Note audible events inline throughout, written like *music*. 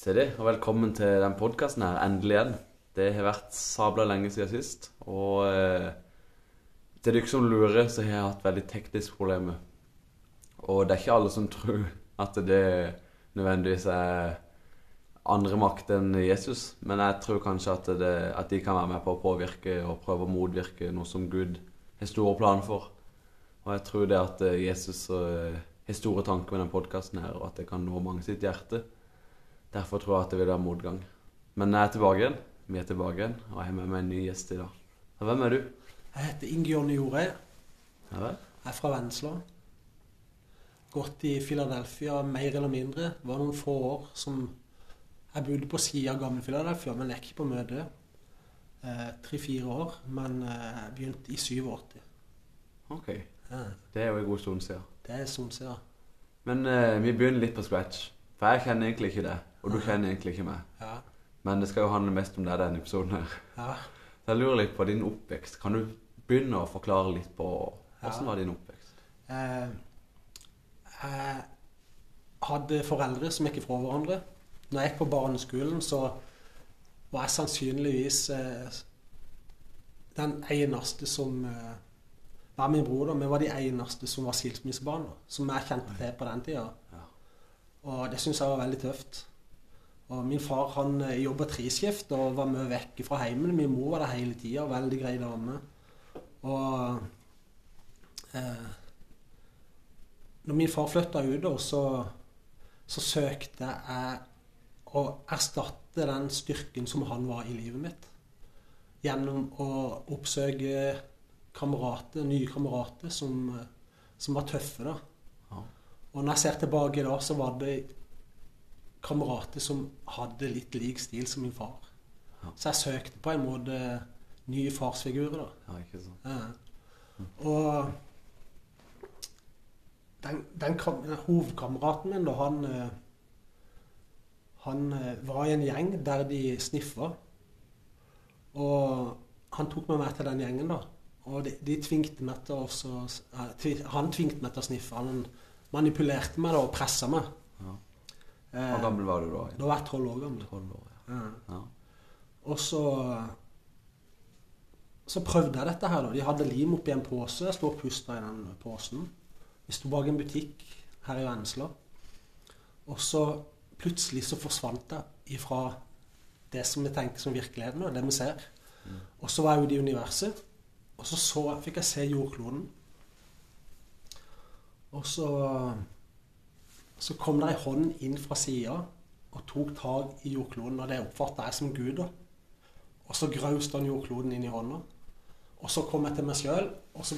Se det, og velkommen til den podkasten her, endelig igjen. Det har vært sabla lenge siden sist. Og eh, til dere som lurer, så har jeg hatt veldig tekniske problemer. Og det er ikke alle som tror at det nødvendigvis er andre makt enn Jesus. Men jeg tror kanskje at, det, at de kan være med på å påvirke og prøve å motvirke noe som Gud har store planer for. Og jeg tror det at Jesus eh, har store tanker med den podkasten her, og at det kan nå mange sitt hjerte. Derfor tror jeg at det vil være motgang. Men jeg er tilbake igjen. Vi er tilbake igjen, og jeg har med meg en ny gjest i dag. Hvem er du? Jeg heter Inge Jonny Jorøy. Ja? Jeg er fra Vennesla. Gått i Philadelphia mer eller mindre. Det var noen få år som jeg bodde på sida av gamle Philadelphia, men jeg ikke på møte. Eh, Tre-fire år, men eh, jeg begynte i 87. Ok. Ja, Det er jo en god stund siden. det er sånn siden. Men eh, vi begynner litt på scratch. For jeg kjenner egentlig ikke deg, og du kjenner egentlig ikke meg. Ja, Men det skal jo handle mest om deg denne episoden her. ja. Så jeg lurer litt på din oppvekst. Kan du begynne å forklare litt på åssen Ja. var din oppvekst? Eh, jeg hadde foreldre som gikk ifra hverandre. Når jeg gikk på barneskolen, så var jeg sannsynligvis eh, den eneste som eh, var min bror, da. Vi var de eneste som var skilsmissebarn, som jeg kjente til på den tida. Ja. Og det syns jeg var veldig tøft. Og min far han eh, jobba treskift og var mye vekk fra heimen. Min mor var der hele tida, veldig grei dame. Og eh, når min far flytta ut, så, så søkte jeg å erstatte den styrken som han var i livet mitt. Gjennom å oppsøke kamerater, nye kamerater som, eh, som var tøffe. da. Ja. Og når jeg ser tilbake da, så var det kamerater som hadde litt lik stil som min far. Ja. Så jeg søkte på en måte nye farsfigurer. da. Ja, ikke sant? Ja. Og den, den, den hovedkameraten min, da, han eh, Han eh, var i en gjeng der de sniffa. Og han tok meg med til den gjengen, da. Og de, de tvingte meg til å også, eh, Han tvingte meg til å sniffe. Han manipulerte meg da og pressa meg. Ja. Eh, Hvor gammel var du da? da var jeg tolv år gammel. 12 år, ja. Ja. ja. Og så så prøvde jeg dette her. da. De hadde lim oppi en pose. Jeg sto og pusta i den posen. Vi sto bak en butikk her i Vennesla. Og så plutselig så forsvant jeg ifra det som vi tenker som virkeligheten, og det vi ser. Og så var jeg ute i universet, og så, så fikk jeg se jordkloden. Og så så kom det ei hånd inn fra sida og tok tak i jordkloden, og det oppfatta jeg som Gud. da. Og så grauste han jordkloden inn i hånda. Og så kom jeg til meg sjøl, og så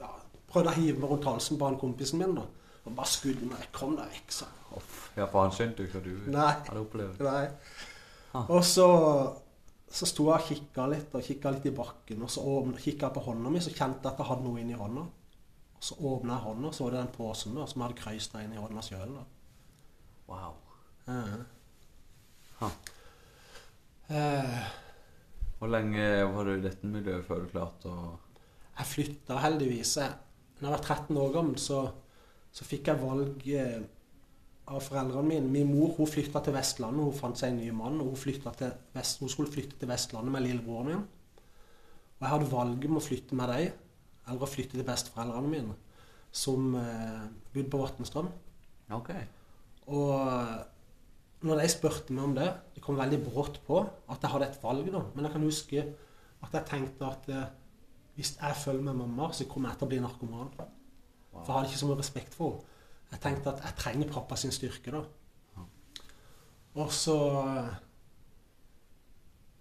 ja, prøvde jeg å hive meg rundt halsen på han kompisen min. da. Og bare skudde meg. Kom deg vekk, sa han. Ja, for han skjønte jo ikke hva du Nei. hadde opplevd. Nei. Ah. Og så, så sto jeg og kikka litt, og kikka litt i bakken. Og så kikka jeg på hånda mi, så kjente jeg at jeg hadde noe inni hånda. Og så åpna jeg hånda, så var det den posen da, som jeg hadde krøysta inn i hånda sjøl. Wow. Ja. Huh. Eh, Hvor lenge var du i dette miljøet før du klarte å Jeg flytta heldigvis. Jeg, når jeg var 13 år gammel, så, så fikk jeg valg eh, av foreldrene mine. Min mor hun flytta til Vestlandet, hun fant seg en ny mann. og Hun, til Vest, hun skulle flytte til Vestlandet med lillebroren min. Og jeg hadde valget med å flytte med dem, eller å flytte til besteforeldrene mine, som eh, bodde på Vatnstrøm. Okay. Og når de spurte meg om det, det kom veldig brått på at jeg hadde et valg. da. Men jeg kan huske at jeg tenkte at eh, hvis jeg følger med mamma, så kommer jeg til å bli narkoman. For jeg hadde ikke så mye respekt for henne. Jeg tenkte at jeg trenger pappa sin styrke, da. Og så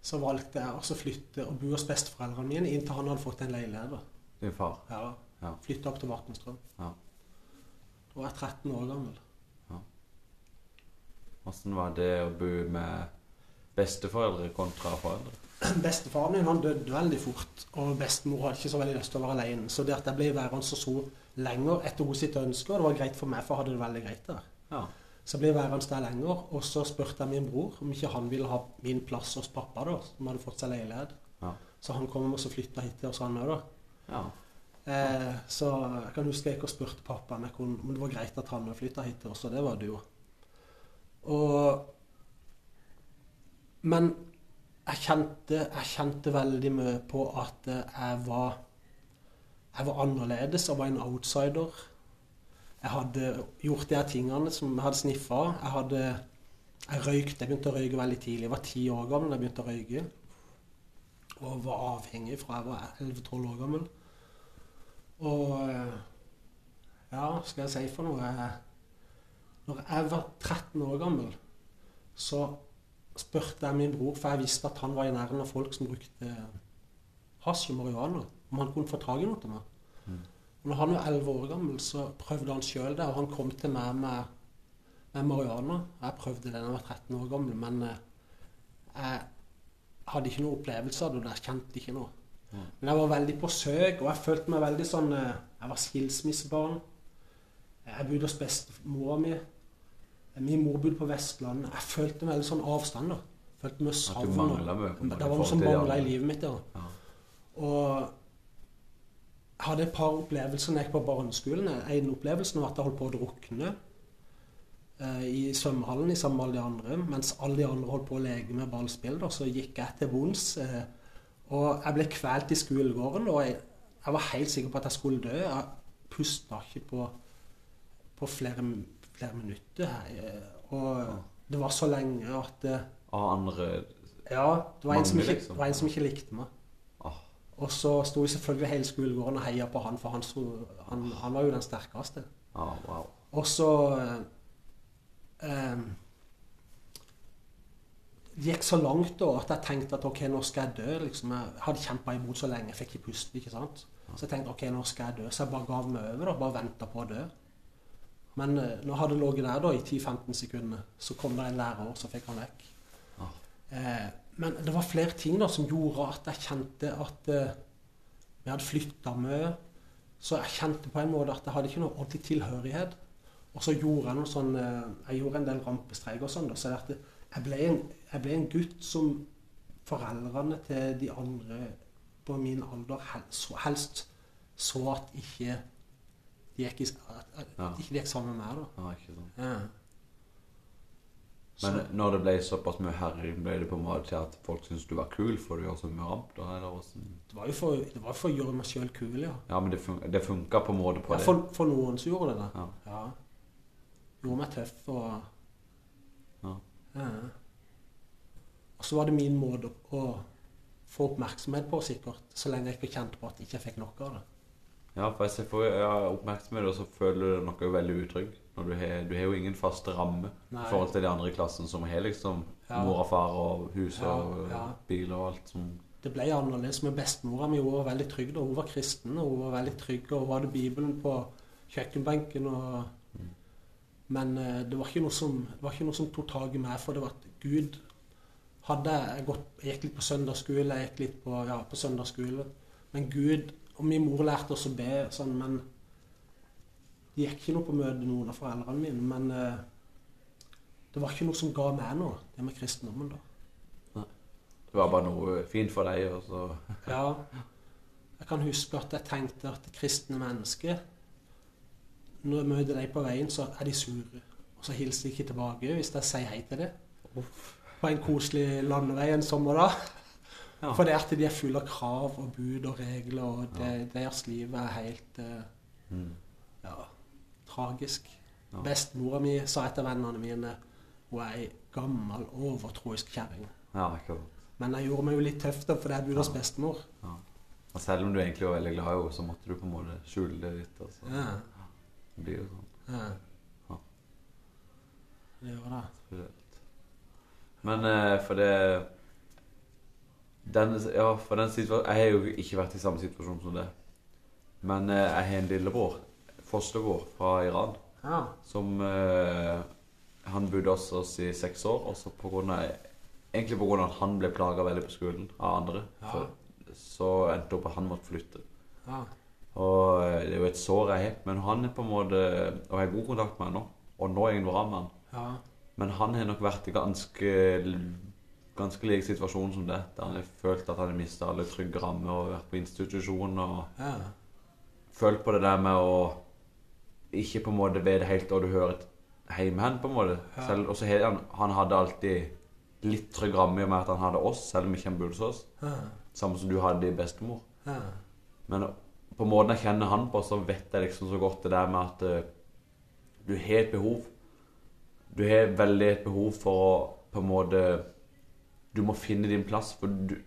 så valgte jeg å flytte og bo hos besteforeldrene mine inntil han hadde fått en leilighet. Din far. Ja, Ja. Flytta opp til Martenstrøm. Ja. Da var jeg 13 år gammel. Åssen var det å bo med besteforeldre kontra foreldre? *clears throat* Bestefaren min han døde veldig fort, og bestemor hadde ikke så veldig lyst til å være alene. Så det at jeg ble værende så lenger etter hos sitt ønske, og det var greit for meg, for jeg hadde det veldig greit der. Ja. Så jeg ble værende der lenger, og så spurte jeg min bror om ikke han ville ha min plass hos pappa, da, som hadde fått seg leilighet. Ja. Så han kom og flytta hit til oss, han òg, da. Ja. Eh, så jeg kan huske jeg gikk og spurte pappa om, det var greit at han flytta hit til oss, og det var det jo. Og Men jeg kjente, jeg kjente veldig mye på at jeg var Jeg var annerledes. Jeg var en outsider. Jeg hadde gjort de tingene som jeg hadde sniffa. Jeg hadde jeg røykte. Jeg begynte å røyke veldig tidlig. Jeg var ti år gammel da jeg begynte å røyke. Og var avhengig fra jeg var 11-12 år gammel. Og eh, Ja, skal jeg si for noe Når jeg var 13 år gammel, så spurte jeg min bror, for jeg visste at han var i nærheten av folk som brukte hasj og marihuana, om han kunne få tak i noe til meg. Mm. Og når han var 11 år gammel, så prøvde han sjøl det, og han kom til meg med, med marihuana. Jeg prøvde det da jeg var 13 år gammel, men eh, jeg hadde ikke noen opplevelser det, jeg kjente ikke noe. Mm. Men jeg var veldig på søk, og jeg følte meg veldig sånn eh, Jeg var skilsmissebarn. Jeg bodde hos bestemora mi. Min mor bodde på Vestlandet. Jeg følte meg veldig sånn avstand. da. Følte meg savn. Det var noe som mangla i livet mitt. ja. Ja. Og jeg hadde et par opplevelser da jeg gikk på barneskolen. En opplevelse var at jeg holdt på å drukne i svømmehallen i sammen med alle de andre. Mens alle de andre holdt på å leke med ballspill, da, så gikk jeg til bunns. Eh, og jeg ble kvalt i skolegården, og jeg, jeg var helt sikker på at jeg skulle dø. Jeg pusta ikke på, på flere, flere minutter. Her. Og det var så lenge at det, Av andre Ja, det var en som ikke, liksom. en som ikke likte meg. Åh. Og så sto selvfølgelig hele skolegården og heia på han, for han, sto, han, han var jo den sterkeste. Ah, wow. Og så eh, Det gikk så langt da at jeg tenkte at ok, nå skal jeg dø. liksom. Jeg hadde kjempa imot så lenge, jeg fikk ikke puste. ikke sant? Så jeg tenkte ok, nå skal jeg dø. Så jeg bare gav meg over, og bare venta på å dø. Men eh, når jeg hadde ligget der da i 10-15 sekunder, så kom det en lærer, og så fikk han vekk. Ah. Eh, men det var flere ting da som gjorde at jeg kjente at eh, vi hadde flytta mye. Så jeg kjente på en måte at jeg hadde ikke noe ordentlig tilhørighet. Og så gjorde jeg noe sånn eh, Jeg gjorde en del rampestreik og sånn. Så jeg, ble en, jeg ble en gutt som foreldrene til de andre på min alder helst så, helst så at ikke de gikk, i, at, at Ja. ikke de gikk sammen med meg. da. Ja, ikke sant. Ja. Men Så- når det ble såpass mye herring, ble det på en måte til at folk syntes du var kul for du gjør så mye ramp? da, eller hvordan? Det var jo for, det var for å gjøre meg sjøl kul, ja. Ja, men det, fun det funka på en måte på ja det? for, for noen så gjorde det det. Ja. Ja. Gjorde meg tøff og Ja. ja. Og så var det min måte å få oppmerksomhet på, sikkert. Så lenge jeg ikke kjente på at jeg ikke fikk nok av det. Ja, for hvis jeg får ja, oppmerksomhet, og så føler du noe veldig utrygg. Du har, du har jo ingen fast ramme i forhold til de andre i klassen som har liksom Ja. mor og far og hus og ja. bil og alt som Det ble annerledes med bestemora mi. Hun var veldig trygg da. Hun var kristen, og hun var veldig trygg, og hun hadde Bibelen på kjøkkenbenken. og... Men eh, det var, som, det var ikke noe som tok tak i meg, for det var at Gud hadde jeg, gått, jeg gikk litt på søndagsskole, jeg gikk litt på, ja, på søndagsskole. Men Gud Og min mor lærte oss å be sånn, men det gikk ikke noe på møte noen av foreldrene mine. Men eh, det var ikke noe som ga meg noe, det med kristendommen, da. Det var bare noe fint for deg, og så Ja. Jeg kan huske at jeg tenkte at det kristne mennesker Når jeg møter dem på veien, så er de sure. Og så hilser de ikke tilbake hvis jeg sier hei til dem. På en koselig landevei en sommerdag. Ja. er at de er fulle av krav og bud og regler, og det, deres liv er helt uh, mm. ja, tragisk. Ja. Bestemora mi sa etter vennene mine hun er ei gammel, overtroisk kjerring. Ja. Men jeg gjorde meg jo litt tøff, da, for det er Budas Ja. bestemor. Ja. Og selv om du egentlig var veldig glad i henne, så måtte du på en måte skjule det litt. Altså. Ja. Det blir jo sånn. Ja. Ja. Det gjør det. Men eh, for det den, Ja, for den situasjonen Jeg har jo ikke vært i samme situasjon som det. Men eh, jeg har en lillebror, fosterbror fra Iran, Ja. som eh, Han bodde hos oss i seks år, og så på grunn av Egentlig av at han ble plaga veldig på skolen av andre, Ja. for, så endte det opp at han måtte flytte. ja. Og eh, det er jo et sår jeg har, men han er på en måte Og jeg har god kontakt med han nå, og nå er jeg bra med han. ja. Men han har nok vært i ganske ganske lik situasjon som det. Der han har følt at han har mista alle trygge rammer og vært på institusjon og ja. følt på det der med å ikke på en måte vite helt hva du hører hjemme hen, på en måte. Ja. Selv, og så har han Han hadde alltid litt trygg ramme i og med at han hadde oss, selv om ikke han bodde hos oss. Ja. Samme som du hadde i bestemor. Ja. Men på måten jeg kjenner han på, så vet jeg liksom så godt det der med at uh, du har et behov. Du har veldig et behov for å på en måte Du må finne din plass, for du,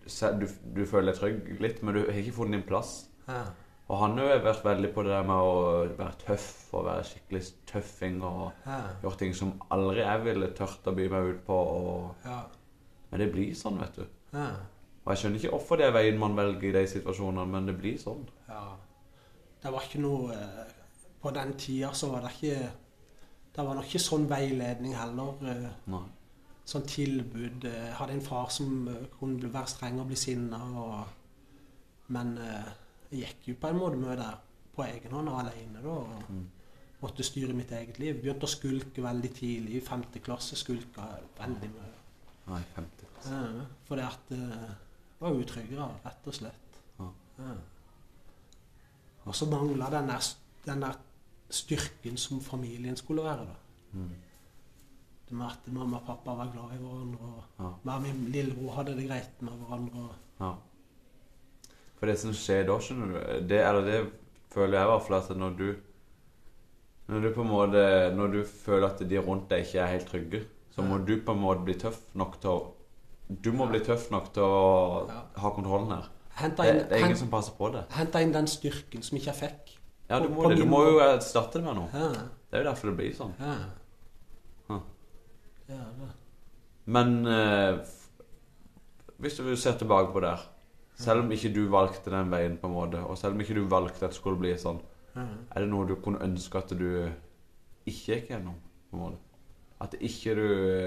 du, du føler deg trygg litt, men du har ikke funnet din plass. Ja. Og han har jo vært veldig på det der med å være tøff og være skikkelig tøffing og Ja. gjort ting som aldri jeg ville tørt å by meg ut på. Og, Ja. men det blir sånn, vet du. Ja. Og jeg skjønner ikke hvorfor det er veien man velger i de situasjonene, men det blir sånn. ja. Det var ikke noe eh, På den tida så var det ikke Det var nok ikke sånn veiledning heller. eh, Nei. Sånn tilbud. Eh, Jeg hadde en far som eh, kunne være streng og bli sinna. Og, men eh, jeg gikk jo på en måte med det på egen hånd og alene. Da, og Mm. måtte styre mitt eget liv. Begynte å skulke veldig tidlig. I femte klasse skulka jeg veldig mye. Nei, 50. Ja, fordi at var utryggere, rett og slett. Ja. Ja. Og så mangla den den der styrken som familien skulle være. da. Mm. Det med at mamma og pappa var glad i hverandre, og Ja. min lillebror hadde det greit med hverandre. Ja. For det som skjer da, skjønner du det, Eller det føler jeg i hvert fall at når du Når du på en måte Når du føler at de rundt deg ikke er helt trygge, så må du på en måte bli tøff nok til å Du må bli tøff nok til å Ja. ha kontrollen her. Henta Det, inn, det er ingen hent, som passer på det. henta inn den styrken som ikke jeg fikk. Ja, du må det. Du må jo erstatte det med noe. Ja, Det er jo derfor det blir sånn. ja. Huh. Ja, det. Men eh, hvis du ser tilbake på det her Selv om ikke du valgte den veien, på en måte og selv om ikke du valgte at det skulle bli sånn, er det noe du kunne ønske at du ikke gikk gjennom? på en måte? At ikke du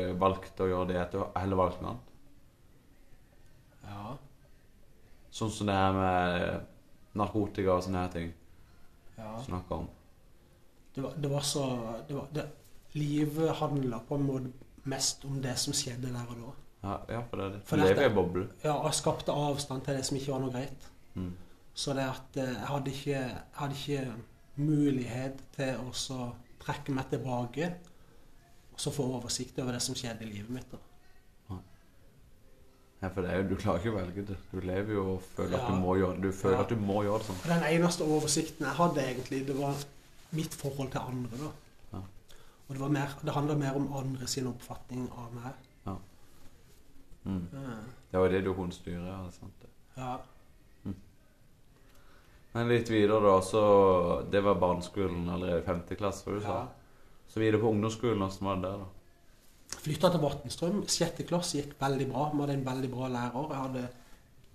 eh, valgte å gjøre det, at du heller valgte noe annet? Ja. Sånn som det her med narkotika og sånne her ting ja. snakker om. Det var, det var så det var, det, Livet handla på en måte mest om det som skjedde der og da. Ja, ja for det er det. For lever i en boble. Ja, og skapte avstand til det som ikke var noe greit. Mm. Så det at eh, jeg hadde ikke, jeg hadde ikke mulighet til å så trekke meg tilbake og så få oversikt over det som skjedde i livet mitt. da. Ja, for det er jo, du klarer ikke å velge det. Du lever jo og føler at du må gjøre det. Du føler Ja. at du må gjøre det sånn. Den eneste oversikten jeg hadde, egentlig, det var mitt forhold til andre. da. Ja. Og det, var mer, det handla mer om andre sin oppfatning av meg. Mm. Ja. Det var det du kunne styre. Ja, det det. Ja. Men litt videre, da, så Det var barneskolen allerede i femte klasse, hva du sa. Så videre på ungdomsskolen, åssen var det der, da? Flytta til Vatnstrøm. Sjette klasse gikk veldig bra. Vi hadde en veldig bra lærer. Jeg hadde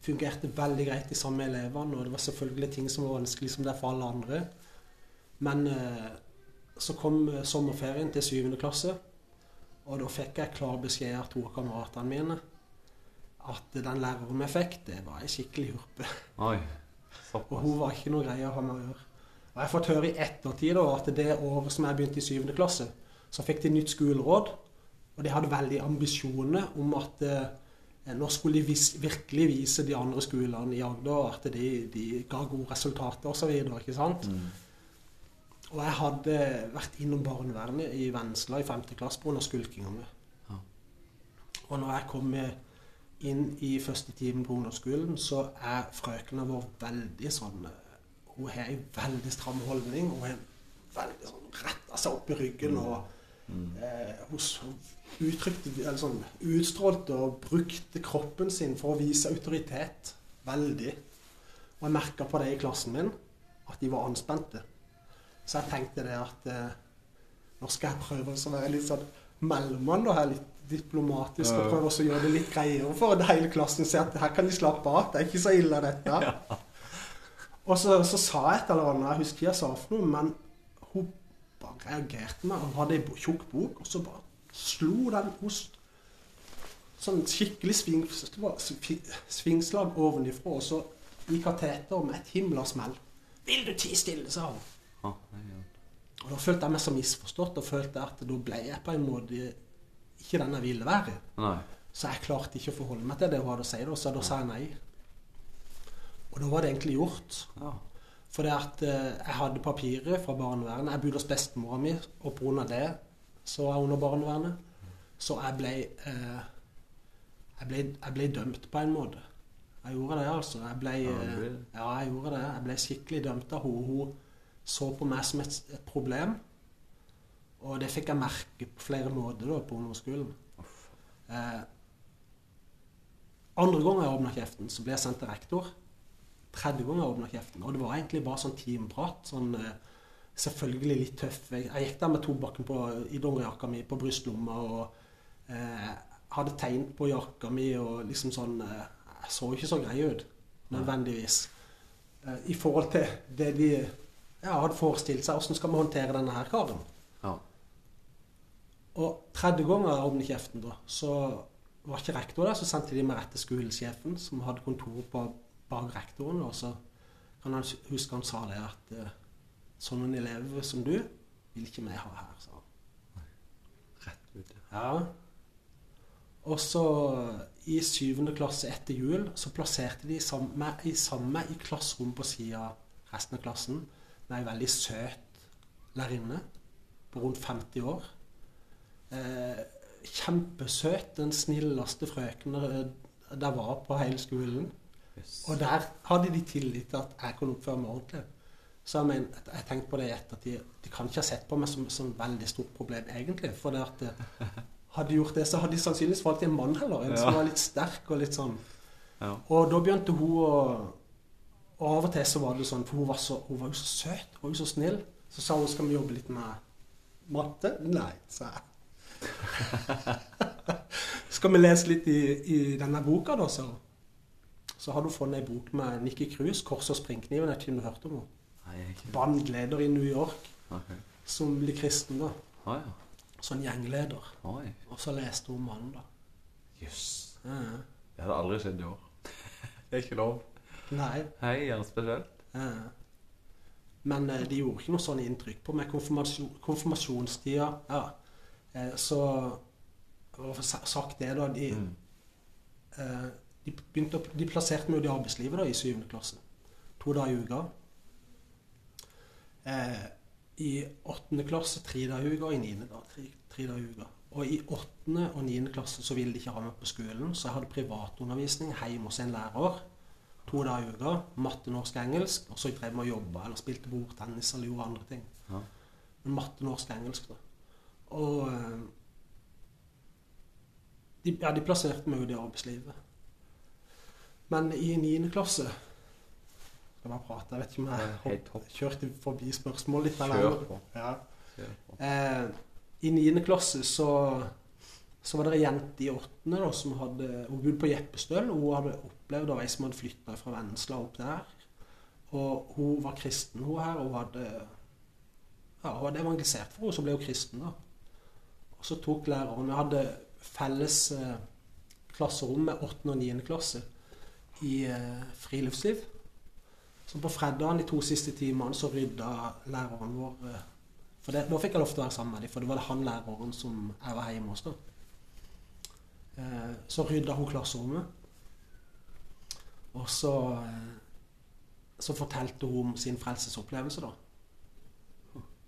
fungerte veldig greit i sammen med elevene, og det var selvfølgelig ting som var vanskelig som det er for alle andre. Men eh, så kom eh, sommerferien til syvende klasse, og da fikk jeg klar beskjed av to av kameratene mine at den læreren vi fikk, det var ei skikkelig hurpe. Oi. Og hun var ikke noe greie å ha med å gjøre. Og jeg har fått høre i ettertid da, at det året som jeg begynte i syvende klasse, så fikk de nytt skoleråd. Og de hadde veldig ambisjoner om at eh, nå skulle de vis, virkelig vise de andre skolene i Agder at de, de ga gode resultater osv. ikke sant? Mm. Og jeg hadde vært innom barnevernet i Vennesla i 5. klasse pga. skulkinga mi. Ja. Og når jeg kom inn i første timen på ungdomsskolen, så er frøkena vår veldig sånn Hun har en veldig stram holdning. Hun har veldig sånn retta seg opp i ryggen. og. Eh, hun uttrykte, eller sånn, utstrålte og brukte kroppen sin for å vise autoritet. Veldig. Og jeg merka på det i klassen min, at de var anspente. Så jeg tenkte det at eh, nå skal jeg prøve å være litt sånn mellommann, da, her litt diplomatisk, og prøve å gjøre det litt greiere for at hele klassen ser at her kan de slappe av. Det er ikke så ille, dette. Og så, så sa jeg et eller annet, jeg husker ikke jeg sa for noe, men hun reagerte med Han hadde ei tjukk bok, og så bare slo den ost Sånn skikkelig sving, svi- svingslag ovenifra, og så i kateter med et himla smell. 'Vil du tie stille?' sa ja. Og da følte jeg meg så misforstått, og følte at da ble jeg på en måte ikke den jeg ville være. Nei. Så jeg klarte ikke å forholde meg til det hun hadde å si, da, så da sa jeg nei. Og da var det egentlig gjort. Ja. For det at eh, jeg hadde papirer fra barnevernet. Jeg bodde hos bestemora mi, og pga. det så var jeg under barnevernet. Så jeg ble eh, jeg ble, jeg ble dømt på en måte. Jeg gjorde det, altså. Jeg ble, eh, ja, jeg gjorde det. Jeg ble skikkelig dømt av henne. Hun så på meg som et, et problem. Og det fikk jeg merke på flere måter da, på ungdomsskolen. Eh, andre gang jeg åpna kjeften, så ble jeg sendt til rektor. Tredje gang jeg åpna kjeften. Og det var egentlig bare sånn teamprat. Sånn, eh, selvfølgelig litt tøff. Jeg, jeg gikk der med tobakken på, i dongerijakka mi på brystlomma og eh, hadde tegn på jakka mi og liksom sånn eh, Jeg så ikke så grei ut, nødvendigvis. Eh, I forhold til det de ja, hadde forestilt seg. Åssen skal vi håndtere denne her karen? Ja. Og tredje gang jeg åpnet kjeften, da, så var ikke rektor der. Så sendte de meg rett til skolesjefen, som hadde kontor på bak rektoren. Og så kan han huske han sa det at eh, sånne elever som du vil ikke vi ha her, sa han. Rett ut. Ja. Og så i syvende klasse etter jul så plasserte de samme, i samme i klasserom på sida av resten av klassen med ei veldig søt lærerinne på rundt 50 år. Eh, kjempesøt. Den snilleste frøkenen der det var på hele skolen. Yes. Og der hadde de tillit til at jeg kunne oppføre meg ordentlig. Så jeg, men, jeg tenkte på det i ettertid. De kan ikke ha sett på meg som et veldig stort problem, egentlig. For det at eh, hadde de gjort det, så hadde de sannsynligvis valgt en mann heller. En som var litt sterk og litt sånn. Ja. Og da begynte hun å Og av og til så var det sånn, for hun var, så, hun var jo så søt, jo så snill. Så sa hun skal vi jobbe litt med matte. Nei, sa jeg. *laughs* skal vi lese litt i, i denne boka, da, sa hun. Så hadde hun funnet ei bok med Nikki Cruise, 'Kors og springkniven'. Jeg vet ikke om du hørte om henne? Er Bandleder i New York, okay. som blir kristen, da. Ah, ja. Sånn gjengleder. Oi. Og så leste hun mannen, da. Jøss. Ja, ja. Det hadde aldri skjedd i år. *laughs* Det er ikke lov. Nei. Hei, er det spesielt? Ja. Men eh, de gjorde ikke noe sånn inntrykk på meg. Konfirmasjon, konfirmasjonstida ja. Eh, så for å få sagt det, da De, Mm. eh, de, å, de plasserte meg i arbeidslivet da, i syvende klasse. To dager i uka. Eh, I åttende klasse tre dager i uka, og i 9. da, tre, tre dager i uka. Og i åttende og 9. klasse så ville de ikke ha meg på skolen, så jeg hadde privatundervisning hjemme hos en lærer. To dager i uka. Matte, norsk, engelsk. Og så drev med å jobbe eller spilte bordtennis eller gjorde andre ting. Ja. Men matte, norsk, engelsk, da. Og eh, de, ja, de plasserte meg ut i arbeidslivet. Men i niende klasse Skal bare prate. Jeg vet ikke om jeg kjørte forbi spørsmålet litt. eller- Kjør på. Ja. Kjør på. Eh, I niende klasse så, så var det ei jente i åttende da, som hadde Hun bodde på Jeppestøl. og Hun hadde opplevd av ei som hadde flytta fra Vennesla opp der. Og hun var kristen, hun her. Og hun hadde, ja, hun hadde evangelisert for henne, så ble hun kristen. da. Og så tok læreren Vi hadde felles eh, klasserom med åttende og niende klasse i eh, friluftsliv. Så på fredagen de to siste timene så rydda læreren vår eh, For det, da fikk jeg lov til å være sammen med dem, for det var det han læreren som jeg var hjemme hos. da. Eh, så rydda hun klasserommet. Og så, så fortalte hun om sin frelsesopplevelse, da.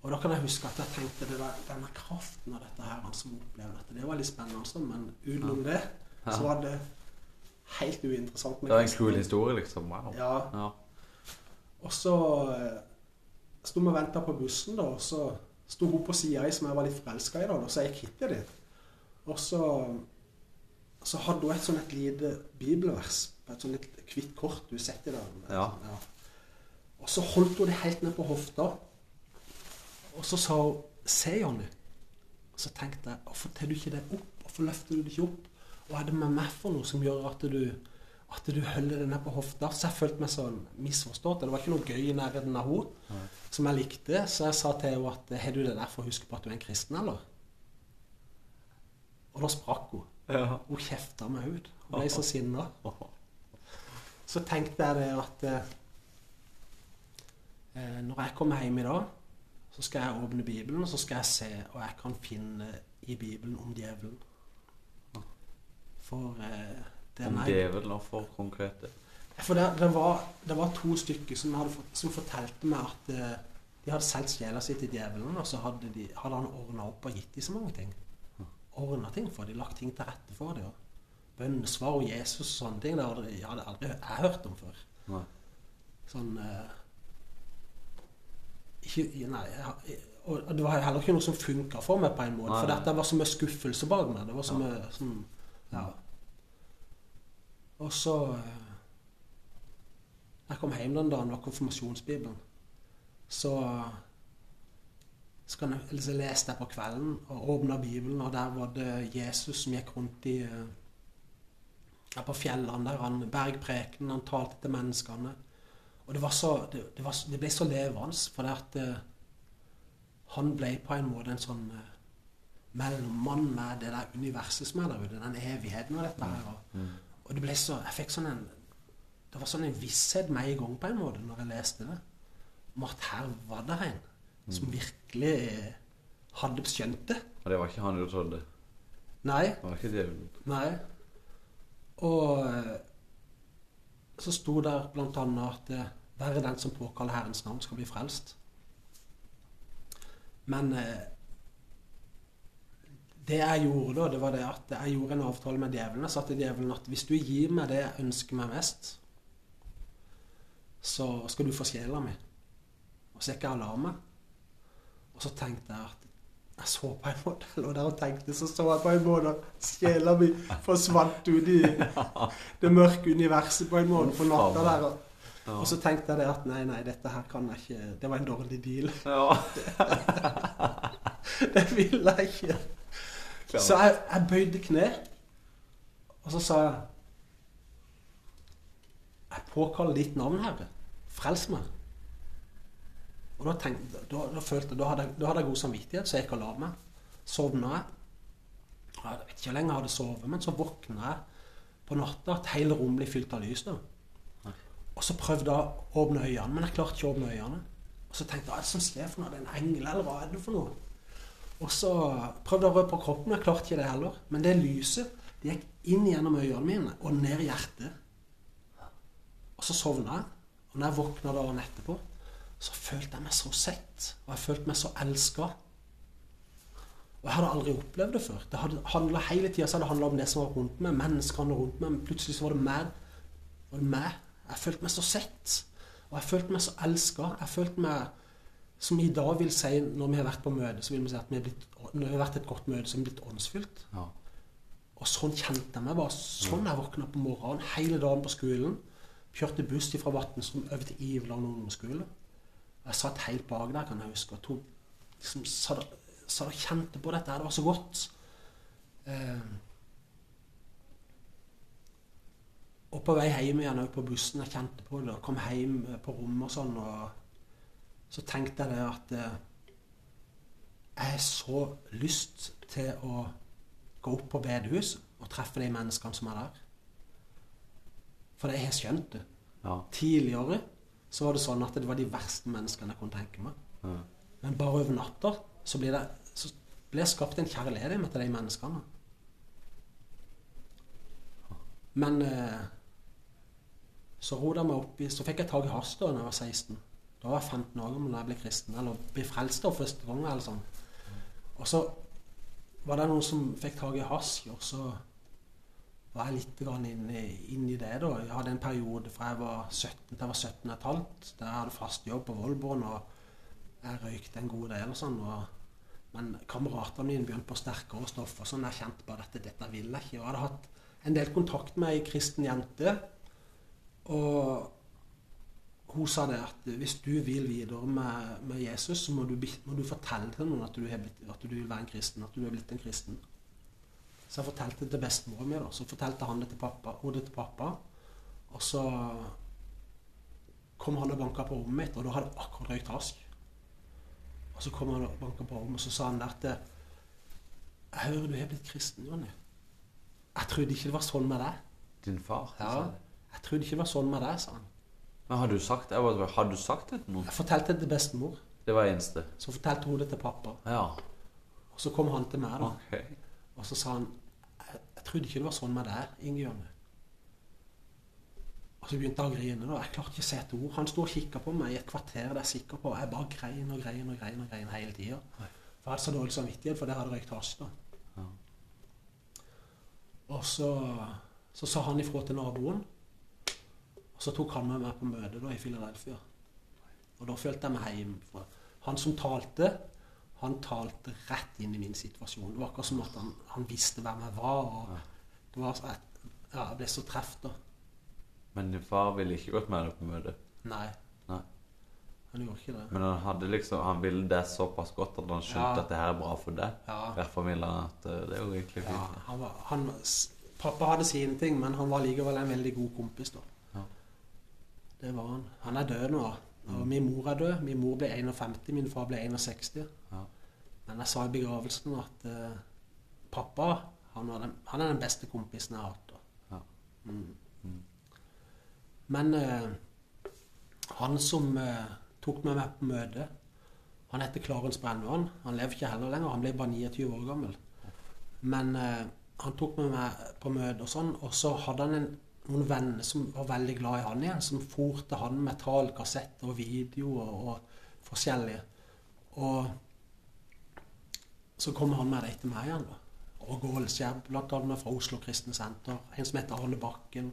Og da kan jeg huske at jeg tenkte det der, denne kraften av dette her, han som opplevde dette, det var litt spennende. Men utenom det så var det helt uinteressant. Det var en kul historie, liksom. Wow. Ja, Ja. og så eh, sto vi og venta på bussen, da, og så sto hun på sida ei som jeg var litt forelska i, da, og så gikk Kitty dit. Og så, så hadde hun et sånn et lite bibelvers på et sånn litt hvitt kort du setter der. Ja. Og så holdt hun det helt ned på hofta. Og så sa hun 'Se, Jonny'. Og så tenkte jeg 'Hvorfor tar du ikke det opp? Hvorfor løfter du det ikke opp?' Hva er det med meg for noe som gjør at du at du holder denne på hofta. Så jeg følte meg sånn misforstått. Det var ikke noe gøy i nærheten av henne som jeg likte. Så jeg sa til henne at 'Har du det der for å huske på at du er en kristen, eller?' Og da sprakk hun. Ja. Hun kjefta meg ut. Hun ble så sinna. Så tenkte jeg det at eh, når jeg kommer hjem i dag, så skal jeg åpne Bibelen, og så skal jeg se hva jeg kan finne i Bibelen om djevelen. For eh, den Om djevelen og for konkrete. For det, det, var, det var to stykker som, hadde, som fortalte meg at eh, de hadde solgt sjela si til djevelen, og så hadde, de, hadde han ordna opp og gitt dem så mange ting. Ordna ting for dem, lagt ting til rette for dem. bønnesvar og Jesus og sånne ting. Det hadde jeg hadde aldri jeg hørt om før. Nei. Sånn eh, ikke, Nei. Jeg, og det var heller ikke noe som funka for meg på en måte. Nei, For dette var så mye skuffelse bak meg. Det var så Ja. mye sånn Ja. Og så eh, jeg kom hjem den dagen, var konfirmasjonsbibelen. Så så, jeg, så leste jeg på kvelden og åpna Bibelen, og der var det Jesus som gikk rundt i eh, ja, på fjellene der. Han bergprekenen, han talte til menneskene. Og det, så, det, det, var, det ble så levende, for det at eh, han ble på en måte en sånn eh, mellommann med det der universet som er der ute, den evigheten og dette her. Og, Mm. og det ble så Jeg fikk sånn en Det var sånn en visshet med i gang på en måte når jeg leste det. Om at her var det en som virkelig eh, hadde skjønt det. Og det var ikke han du trodde. Nei. Det var ikke djevelen. Nei. Og eh, så sto der blant annet at være bare den som påkaller Herrens navn, skal bli frelst. Men eh, det jeg gjorde da, det var det at jeg gjorde en avtale med djevelen. Jeg sa til djevelen at hvis du gir meg det jeg ønsker meg mest, så skal du få sjela mi. Og så gikk jeg meg. Og så tenkte jeg at jeg så på en måte og der og tenkte, så så jeg på en måte at sjela mi forsvant ut i det mørke universet på en måte på natta der. Og, så tenkte jeg det at nei, nei, dette her kan jeg ikke Det var en dårlig deal. Ja. *laughs* Det ville jeg ikke. Så jeg, jeg bøyde kne, og så sa jeg Jeg påkaller ditt navn, Herre. Frels meg. Og da, tenkte, da, da følte da hadde, da hadde jeg god samvittighet, så jeg gikk og la meg. Sovna jeg. Jeg vet ikke hvor lenge jeg hadde sovet, men så våkna jeg på natta at hele rommet ble fylt av lys. da. Og så prøvde jeg å åpne øynene, men jeg klarte ikke å åpne øynene. Og så tenkte jeg, hva er det som skjer for noe? Er det en engel, eller hva er det for noe? Og så prøvde jeg å røre på kroppen, jeg klarte ikke det heller. Men det lyset det gikk inn gjennom øynene mine og ned i hjertet. Og så sovna jeg. Og når jeg våkna dagen etterpå, så følte jeg meg så sett. Og jeg følte meg så elska. Og jeg hadde aldri opplevd det før. Det hadde Hele tida hadde det handla om det som var rundt meg, menneskene rundt meg. Men plutselig så var det meg. Var meg. Jeg følte meg så sett. Og jeg følte meg så elska. Jeg følte meg som i dag vil si, når vi har vært på møte, så vil vi si at vi har blitt, vi har vært et godt møte, har vi blitt åndsfylt. Ja. Og sånn kjente jeg meg. Bare sånn jeg våkna på morgenen hele dagen på skolen. Kjørte buss fra Vatnstrøm over til Iveland ungdomsskole. Jeg satt helt bak der, kan jeg huske, og tok, liksom, satt, satt og kjente på dette. Det var så godt. Eh, og på vei hjem igjen på bussen, jeg kjente på det, og kom hjem eh, på rommet og sånn, og så tenkte jeg det at eh, jeg har så lyst til å gå opp på bedehus og treffe de menneskene som er der. For jeg har skjønt det. Ja. Tidligere så var det sånn at det var de verste menneskene jeg kunne tenke meg. Ja. Men bare over natta så blir det så blir jeg skapt en kjærlighet til de menneskene. Men eh, så rodde jeg meg opp i Så fikk jeg tak i hasj da jeg var 16. Da var jeg 15 år gammel da jeg ble kristen. Eller ble frelst da første gang. Eller sånn. Og så var det noen som fikk tak i hasj, og så var jeg litt inne, inn i, det. da. Jeg hadde en periode fra jeg var 17 til jeg var 17 og et halvt, der jeg hadde fast jobb på Volvoen, og jeg røykte en god del og sånn. Og, men kameratene mine begynte på sterkere stoffer, sånn jeg kjente bare at dette vil jeg ikke. Og jeg hadde hatt en del kontakt med ei kristen jente, og hun sa det at hvis du vil videre med, med Jesus, så må du, må du fortelle til noen at du, har blitt, at du vil være en kristen, at du er blitt en kristen. Så jeg fortalte det til bestemor mi, da. Så fortalte han det til pappa, hun det til pappa. Og så kom han og banka på rommet mitt, og da hadde jeg akkurat røykt rask. Og så kom han og banka på rommet, og så sa han der at Jeg hører du har blitt kristen, Jonny. Jeg trodde ikke det var sånn med deg. Din far? Ja, jeg trodde ikke det var sånn med deg, sa han. Men har du sagt det? Har du sagt det til noen? Jeg fortalte det til bestemor. Det var eneste. Så fortalte hun det til pappa. Ja. Og så kom han til meg, da. Okay. Og så sa han jeg, jeg trodde ikke det var sånn med deg, Inge Jørne. Og så begynte jeg å grine. da. Jeg klarte ikke å se et ord. Han sto og kikka på meg i et kvarter, det er jeg sikker på. Jeg bare grein og grein og grein og grein hele tida. For jeg hadde så dårlig samvittighet, for der hadde røykt hasj. da. Ja. Og så Så sa han ifra til naboen. Og så tok han med meg på møte da i Philadelphia. Og da følte jeg meg hjemme. For han som talte, han talte rett inn i min situasjon. Det var akkurat som at han, han visste hvem jeg var. og det var jeg, ja, jeg ble så treff da. Men din far ville ikke gått med deg på møte. Nei. Nei. Han gjorde ikke det. Men han hadde liksom Han ville det såpass godt at han skjønte Ja. at det her er bra for deg. Ja. Hver familie, at eh, det er jo egentlig Ja, han var, han, pappa hadde sine ting, men han var likevel en veldig god kompis. da. Det var han. Han er død nå. Og min mor er død. Min mor ble 51, min far ble 61. Ja. Men jeg sa i begravelsen at uh, pappa han, den, han er den beste kompisen jeg har hatt. Ja. Mm. Mm. Men uh, han som uh, tok med meg på møte, han heter Clarence Brennvann. Han lever ikke heller lenger, han ble bare 29 år gammel. Men han tok med meg på møte og sånn, og så hadde han en, noen venner som var veldig glad i han igjen, som for til han med talkassetter og videoer og forskjellige. Og så kommer han med dem til meg igjen. da. Og Gålskjær, annet fra Oslo Kristne Senter. En som heter Arne Bakken.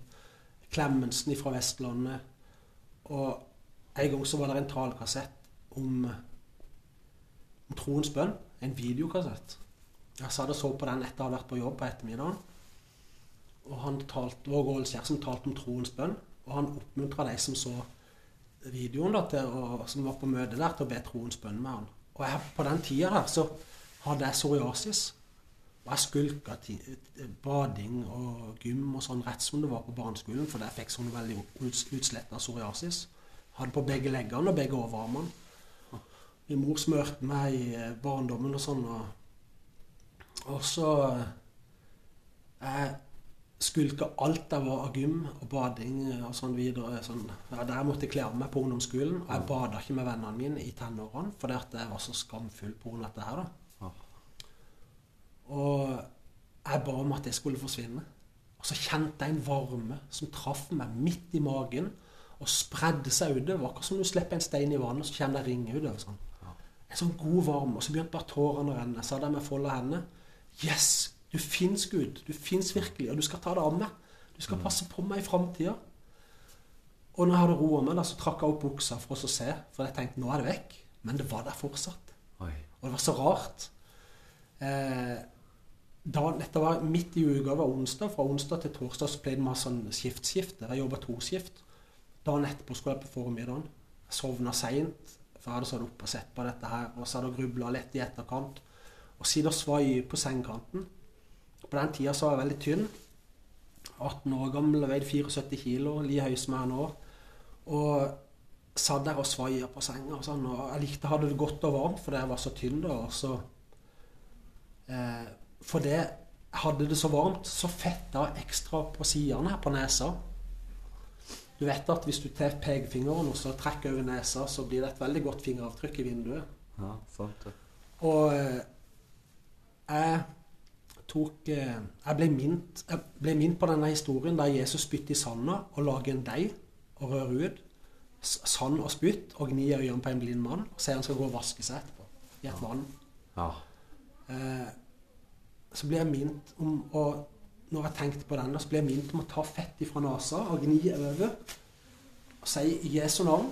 Klemensen fra Vestlandet. Og en gang så var det en talkassett om, om troens bønn. En videokassett. Jeg satt og så på den etter å ha vært på jobb på ettermiddagen. Og han talte, var Gålskjær som talte om troens bønn. Og han oppmuntra de som så videoen, da, til og, som var på møte der, til å be troens bønn med han. Og jeg, på den tida der så hadde jeg psoriasis. Og jeg skulka bading og gym og sånn rett som det var på barneskolen, for jeg fikk sånn veldig uts- utslett av psoriasis. Hadde på begge leggene og begge overarmene. Min mor smørte meg i eh, barndommen og sånn. Og, og så eh, Jeg skulka alt jeg var av gym og bading og sånn videre. Sånn, ja, der jeg måtte kle av meg på ungdomsskolen. Og jeg bada ikke med vennene mine i tenårene fordi at jeg var så skamfull pga. dette her. da. Og jeg ba om at det skulle forsvinne. Og så kjente jeg en varme som traff meg midt i magen og spredde seg utover. Det var akkurat som du slipper en stein i vannet, og så kjenner jeg ringe utover. Sånn. En sånn god varme. Og så begynte bare tårene å renne. Jeg sa der med folda hendene Yes! Du fins, Gud. Du fins virkelig. Og du skal ta det av meg. Du skal passe på meg i framtida. Og når jeg hadde roa meg, da, så trakk jeg opp buksa for oss å se. For jeg tenkte nå er det vekk. Men det var der fortsatt. Oi. Og det var så rart. Eh, da, dette var midt i uka, det var onsdag. Fra onsdag til torsdag så ble det masse sånn skiftskifte. Jeg jobba toskift. Dagen etterpå skulle jeg på formiddagen. Jeg sovna seint, for jeg hadde stått oppe og sett på dette her. Og så hadde jeg grubla litt i etterkant. Og siden og svai på sengekanten. På den tida så var jeg veldig tynn. 18 år gammel, veide 74 kilo, like høy som jeg er nå. Og satt der og svaia på senga. Og sånn, og jeg likte å ha det godt og varmt fordi jeg var så tynn da. Og så, eh, fordi jeg hadde det så varmt, så fetta jeg ekstra på sidene her på nesa. Du vet at hvis du tar pekefingeren og så trekker over nesa, så blir det et veldig godt fingeravtrykk i vinduet. Ja, sant det. Og eh, jeg tok eh, Jeg ble mint, jeg ble mint på denne historien der Jesus spytter i sanda og lager en deig og rører ut. Sand og spytt og gnir øynene på en blind mann og sier han skal gå og vaske seg etterpå i et vann. Ja. Eh, så blir jeg minnet om Og når jeg tenkte på den, så blir jeg minnet om å ta fett ifra nesa og gni over. Og si Jesu navn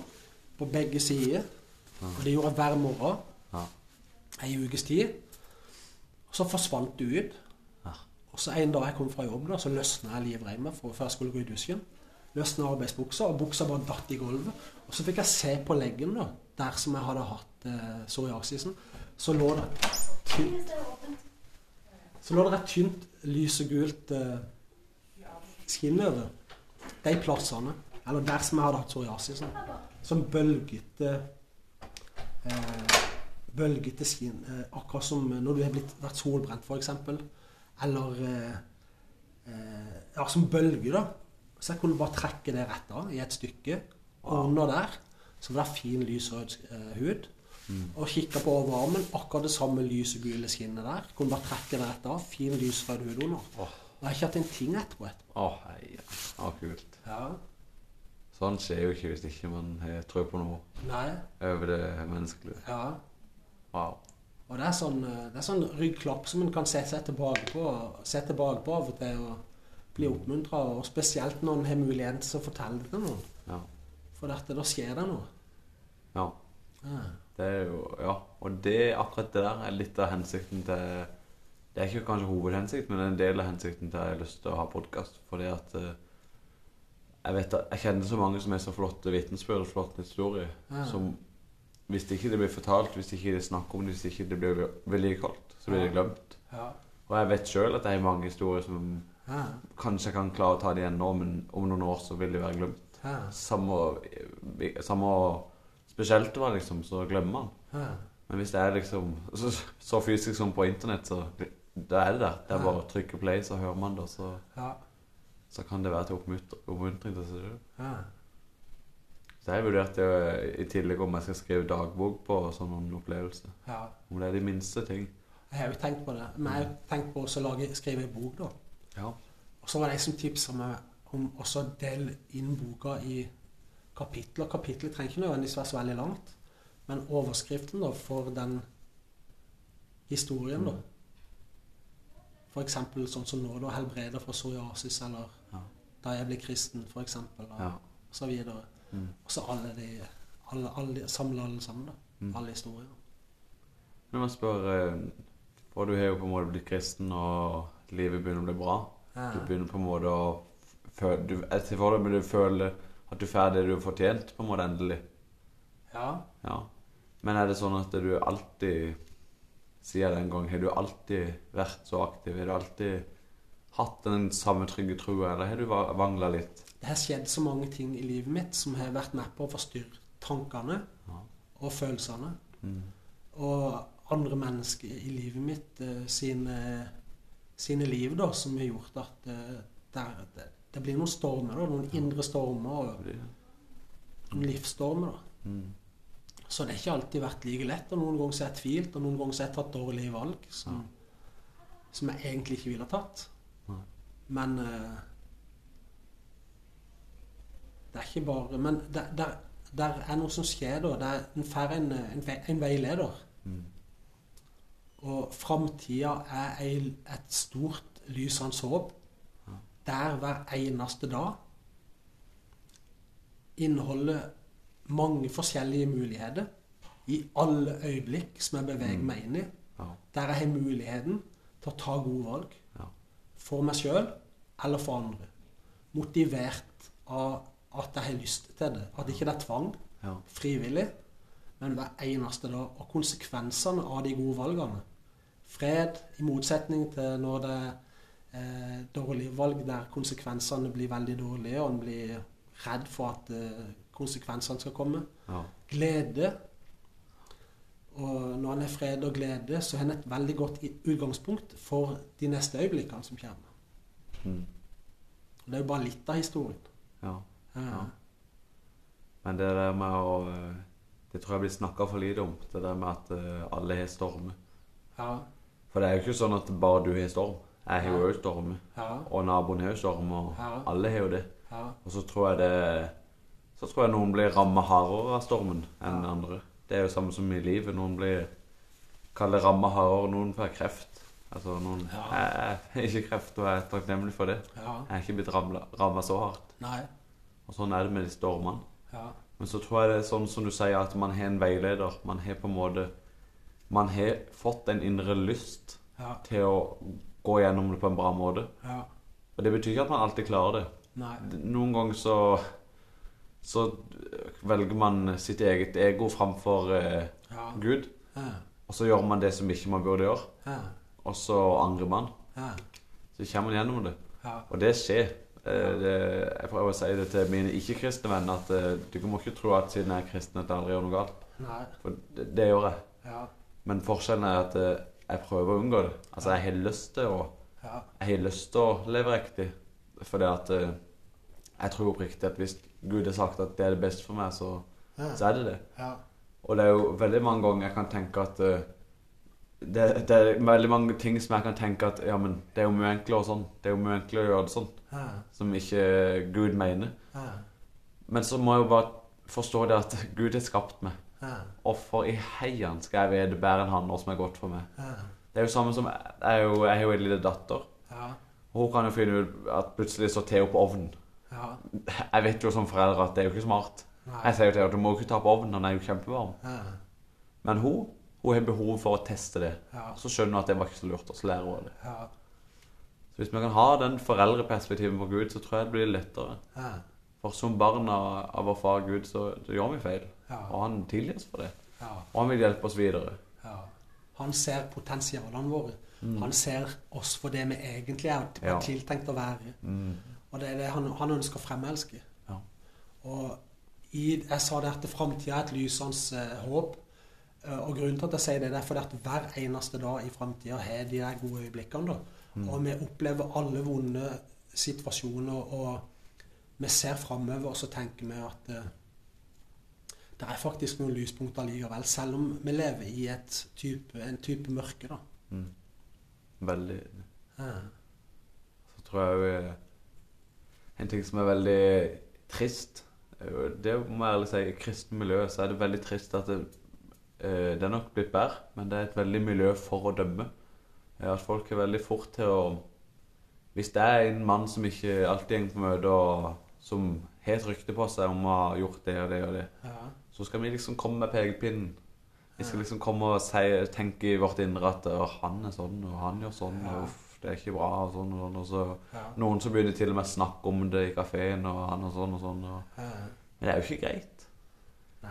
på begge sider. Og det gjorde jeg hver morgen Ja. ei ukes tid. Og så forsvant det ut. Og så en dag jeg kom fra jobb, da, så løsna jeg livreimen for- før jeg skulle gå i dusjen. Løsna arbeidsbuksa, og buksa bare datt i gulvet. Og så fikk jeg se på leggen, da, der som jeg hadde hatt eh, psoriasisen. Så lå det tynt, så lå det et tynt lysegult eh, skinn over de plassene. Eller der som jeg hadde hatt psoriasisen. Som bølgete eh, bølgete skinn. Eh, akkurat som når du har blitt, vært solbrent, f.eks. Eller eh, eh, Ja, som bølger, da. Så hvor du bare trekke det rett av i et stykke. Under der så var det fin, lysrød hud. Og kikka på overarmen. Akkurat det samme lysegule skinnet der. Kunne bare trekke det rett av. Fin, lysrød hud under. Oh. Jeg har ikke hatt en ting etterpå. etterpå. Oh, hei. Ah, kult. Ja. Sånn skjer jo ikke hvis ikke man har tro på noe Nei. over det menneskelige. Ja. Wow. Og det er sånn, eh, det er sånn ryggklapp som en kan se seg tilbake på, se tilbake på av og til. Og Bli oppmuntra, og spesielt når en har muligheten til å fortelle det til noen. Ja. For dette, da skjer det noe. ja. Ja. Det er jo Ja. Og det, akkurat det der er litt av hensikten til Det er ikke kanskje hovedhensikten, men det er en del av hensikten til at jeg har lyst til å ha podkast. Fordi at eh, jeg vet at jeg kjenner så mange som er så flotte vitnesbyrd og flotte historier. Ja. Som hvis ikke det blir fortalt, hvis ikke det er snakk om det, hvis ikke det blir vedlikeholdt, så blir det glemt. Ja. Og jeg vet sjøl at det er mange historier som Ja. kanskje jeg kan klare å ta det igjen nå, men om noen år så vil det være glemt. Ja. Samme, samme Spesielt var liksom, så glemmer man. Ja. Men hvis det er liksom så, så fysisk som på internett, så da er det der. Det er bare å trykke play, så hører man det, og så, Ja. så kan det være til oppmunt- oppmuntring til seg selv. Ja. Så jeg vurderte jo i tillegg om jeg skal skrive dagbok på sånne opplevelser. ja. Om det er de minste ting. Jeg har jo tenkt på det. Men jeg har jo tenkt på å skrive en bok, da. Ja. Og så var det en som tipsa meg om også å dele inn boka i kapitler. Kapitlet trenger ikke nødvendigvis være så veldig langt, men overskriften da for den historien, da. For eksempel sånn som nå, da. 'Helbreder fra psoriasis', eller Ja. 'Da jeg ble kristen', for eksempel. Og Ja. så videre. Mm. Og så alle de alle, alle, Samle alle sammen, da. Mm. Alle historier. Men man spør eh, For du har jo på en måte blitt kristen, og livet begynner å bli bra. Ja. Du begynner på en måte å føle du, for du føler at du får det du har fortjent, på en måte endelig. ja. Ja. Men er det sånn at du alltid Sier jeg det en gang Har du alltid vært så aktiv? Har du alltid hatt den samme trygge trua, eller har du va- vangla litt? Det har skjedd så mange ting i livet mitt som har vært med på å forstyrre tankene og følelsene. Mm. Og andre mennesker i livet mitt uh, sine, sine liv, da, som har gjort at eh, der, det, det blir noen stormer, da, noen indre stormer og noen livsstormer. da. Mm. Så det har ikke alltid vært like lett, og noen ganger har jeg tvilt, og noen ganger har jeg tatt dårlige valg som, som jeg egentlig ikke ville ha tatt. Nei. Men eh, Det er ikke bare Men det, det, det er noe som skjer da. Det er, en får en, en, en veileder. Mm. Og framtida er et stort lysende håp. Ja. Der hver eneste dag inneholder mange forskjellige muligheter. I alle øyeblikk som jeg beveger Mm. meg inn i. Ja. Der jeg har muligheten til å ta gode valg. Ja. For meg sjøl eller for andre. Motivert av at jeg har lyst til det. At ikke det er tvang. Ja. Frivillig. Men hver eneste dag. Og konsekvensene av de gode valgene. Fred, i motsetning til når det er eh, dårlige valg der konsekvensene blir veldig dårlige, og en blir redd for at eh, konsekvensene skal komme. Ja. Glede. Og når en har fred og glede, så har en et veldig godt utgangspunkt for de neste øyeblikkene som kommer. Mm. Det er jo bare litt av historien. ja. Ja. Men det der med å eh, Det tror jeg blir snakka for lite om. Det der med at eh, alle har stormer. Ja. For det er jo ikke sånn at bare du har storm. Jeg har jo Ja. òg stormer. Ja. Og naboen har jo storm, og alle har jo det. Ja. Og så tror jeg det Så tror jeg noen blir ramma hardere av stormen enn andre. Det er jo samme som i livet. Noen blir kaller ramma hardere, noen får kreft. Altså noen. Jeg har ikke kreft, og jeg er takknemlig for det. ja. Jeg er ikke blitt ramma så hardt. Nei. Og sånn er det med de stormene. Ja. Men så tror jeg det er sånn som du sier, at man har en veileder. Man har på en måte Man har fått en indre lyst Ja. til å gå gjennom det på en bra måte. Ja. Og det betyr ikke at man alltid klarer det. Nei. Noen ganger så Så velger man sitt eget ego framfor eh, Ja. Gud. Ja. Og så gjør man det som ikke man burde gjøre. Ja. Og så angrer man. Ja. Så kommer man gjennom det. Ja. Og det skjer. Eh, det, jeg prøver å si det til mine ikke-kristne venner at eh, du må ikke tro at siden jeg er kristen at jeg aldri gjør noe galt. Nei. For det, det gjør jeg. Ja. Men forskjellen er at eh, jeg prøver å unngå det. Altså jeg har lyst til å Jeg har lyst til å leve riktig. Fordi at jeg tror oppriktig at hvis Gud har sagt at det er det beste for meg, så, så er det det. Ja. Og det er jo veldig mange ganger jeg kan tenke at det, det er veldig mange ting som jeg kan tenke at ja, men det er jo mye enklere og sånn. Det er jo mye enklere å gjøre det sånn. Som ikke Gud mener. Men så må jeg jo bare forstå det at Gud har skapt meg. Hvorfor i heian skal jeg vite bedre enn han hva som er godt for meg. Det er jo samme som Jeg, jeg, jo, jeg har jo en lille datter. Ja. Hun kan jo finne ut at plutselig står Theo på ovnen. Ja. Jeg vet jo som forelder at det er jo ikke smart. Jeg sier jo til henne at du må ikke ta på ovnen, den er jo kjempevarm. Ja. Men hun, hun har behov for å teste det. Ja. Så skjønner hun at det var ikke så lurt, og så lærer hun det. Så hvis vi kan ha den foreldreperspektivet på Gud, så tror jeg det blir lettere. Ja. For som barn av, av vår far Gud, så, så gjør vi feil. Ja. Og han tilgir oss for det. Ja. Og han vil hjelpe oss videre. Ja. Han ser potensialene våre. Mm. Han ser oss for det vi egentlig er Ja. tiltenkt å være. Mm. Og det er det han, han ønsker å fremelske. Ja. Og i, jeg sa det at framtida er et lysende eh, håp. Eh, og grunnen til at jeg sier det, det er fordi at hver eneste dag i framtida har de der gode øyeblikkene. da. Mm. Og vi opplever alle vonde situasjoner, og vi ser framover, og så tenker vi at eh, det er faktisk noen lyspunkter likevel, selv om vi lever i et type, en type mørke. da. Mm. Veldig Ja. Så tror jeg òg En ting som er veldig trist Det må jeg ærlig si, i kristne miljø så er det veldig trist at det, eh, det er nok blitt bedre, men det er et veldig miljø for å dømme. At folk er veldig fort til å Hvis det er en mann som ikke alltid går på møte, og som har et rykte på seg om å ha gjort det og det og det, Ja. så skal vi liksom komme med pekepinnen. Vi skal liksom komme og si, tenke i vårt indre at «Å, han er sånn, og han gjør sånn, Ja. og uff, det er ikke bra, og sånn og sånn. Og så Ja. noen som begynner til og med å snakke om det i kafeen, og han og sånn og sånn. Og... Ja. Men det er jo ikke greit.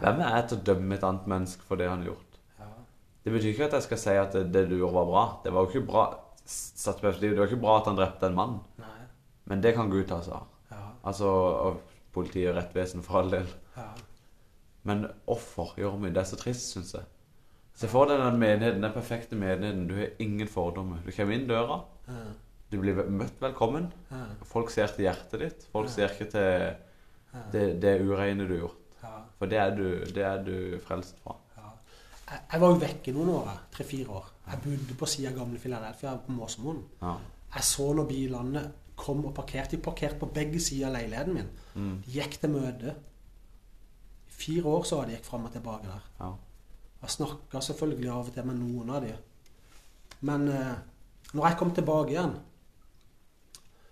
Hvem er jeg til å dømme et annet menneske for det han har gjort? Det betyr ikke at jeg skal si at det, det du gjorde var bra. Det var jo ikke bra. Det var ikke bra at han drepte en mann. Nei. Men det kan Gud ta seg av. Ja. Altså, politiet og rettvesen for all del. Ja. Men offer gjør mye. Det er så trist, syns jeg. Se for deg den menigheten, den perfekte menigheten. Du har ingen fordommer. Du kommer inn døra, Ja. du blir møtt velkommen. Ja. Folk ser til hjertet ditt. Folk ser ikke til det, det ureine du har gjort. Ja. For det er du, det er du frelst fra. Jeg, jeg var jo vekke noen år, tre-fire år. Jeg bodde på sida av gamle Filadelfia, på Måsemoen. Ja. Jeg så når bilene kom og parkerte. De parkerte på begge sider av leiligheten min. Mm. De gikk til møte. I fire år så hadde de gikk fram og tilbake der. ja. Jeg snakka selvfølgelig av og til med noen av de. Men eh, når jeg kom tilbake igjen,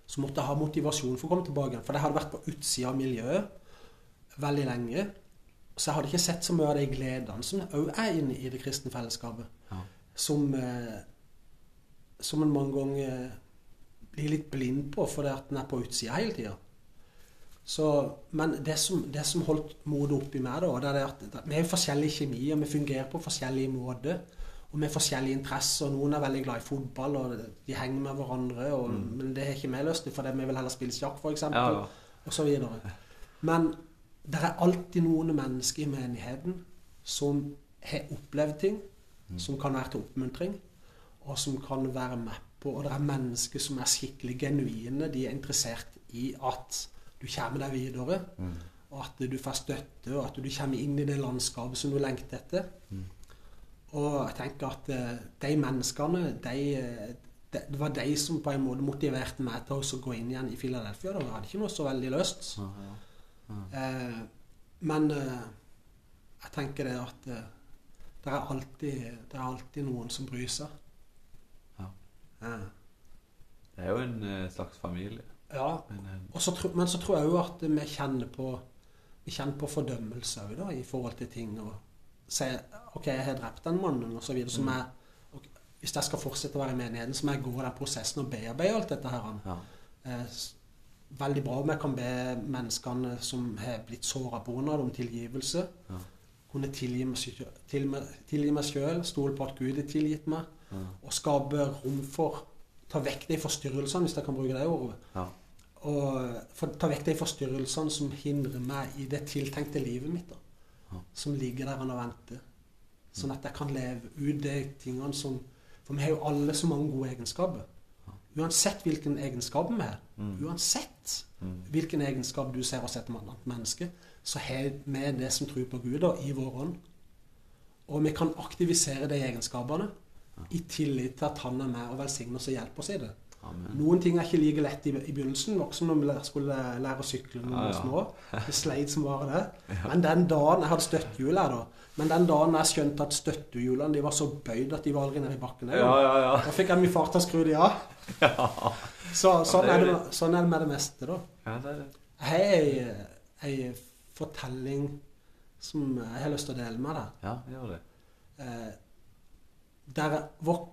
så måtte jeg ha motivasjon for å komme tilbake igjen. For jeg hadde vært på utsida av miljøet veldig lenge. Så jeg hadde ikke sett så mye av de gledene som òg er inne i det kristne fellesskapet. Ja. Som, eh, som en mange ganger eh, blir litt blind på fordi at den er på utsida hele tida. Så, men det som, det som holdt motet oppe i meg, da, det er det at vi er jo forskjellig kjemi, og vi fungerer på forskjellige måter. Og med forskjellige interesser. Noen er veldig glad i fotball, og de henger med hverandre. Og, Men det har ikke vi lyst til, for vi vil heller spille sjakk, f.eks. Ja, ja. Og så videre. Men det er alltid noen mennesker i menigheten som har opplevd ting, som kan være til oppmuntring, og som kan være med på Og det er mennesker som er skikkelig genuine. De er interessert i at du kommer deg videre, Mm. og at du får støtte, og at du kommer inn i det landskapet som du lengter etter. Mm. Og jeg tenker at eh, de menneskene, de, det, var de som på en måte motiverte meg til å gå inn igjen i Philadelphia. Da. Hadde ikke noe så veldig lyst. Ja, Eh, men eh, jeg tenker det at eh, det, er alltid, det er alltid noen som bryr seg. Ja. Eh, Det er jo en eh, slags familie. ja. Men, eh, Og så, tro- men så tror jeg jo at vi kjenner på vi kjenner på fordømmelse òg, da, i forhold til ting. Og se, OK, jeg har drept den mannen, videre. Jeg, ok, hvis jeg skal fortsette å være i menigheten, så må jeg gå den prosessen og bearbeide alt dette her. ja. Eh, veldig bra om jeg kan be menneskene som har blitt såra på henne, om tilgivelse. Ja. Kunne tilgi meg, til tilgi meg sjøl, stole på at Gud har tilgitt meg, Ja. og skape rom for Ta vekk de forstyrrelsene, hvis jeg kan bruke det ordet. Ja. Og for, ta vekk de forstyrrelsene som hindrer meg i det tiltenkte livet mitt. da. Ja. Som ligger der og venter. Sånn at jeg kan leve ut de tingene som For vi har jo alle så mange gode egenskaper. Uansett hvilken egenskap vi har, Mm. uansett Mm. hvilken egenskap du ser hos et menneske, så har vi det som tror på Gud, da, i vår ånd. Og vi kan aktivisere de egenskapene i tillit til at han er med og velsigner oss og hjelper oss i det. Amen. Noen ting er ikke like lett i, i begynnelsen. Også når vi skulle lære å sykle når vi var små. Vi sleit som bare det. *laughs* Men den dagen Jeg hadde støttehjul her, da. Men den dagen jeg skjønte at støttehjulene de var så bøyd at de var aldri nede i bakken. Ja, ja, ja. Da fikk jeg min far til å skru de av. Ja, Så, sånn, er det, sånn er det med det meste, da. ja det er det. Jeg har ei, fortelling som jeg har lyst til å dele med deg. Ja, gjør det. Eh, der jeg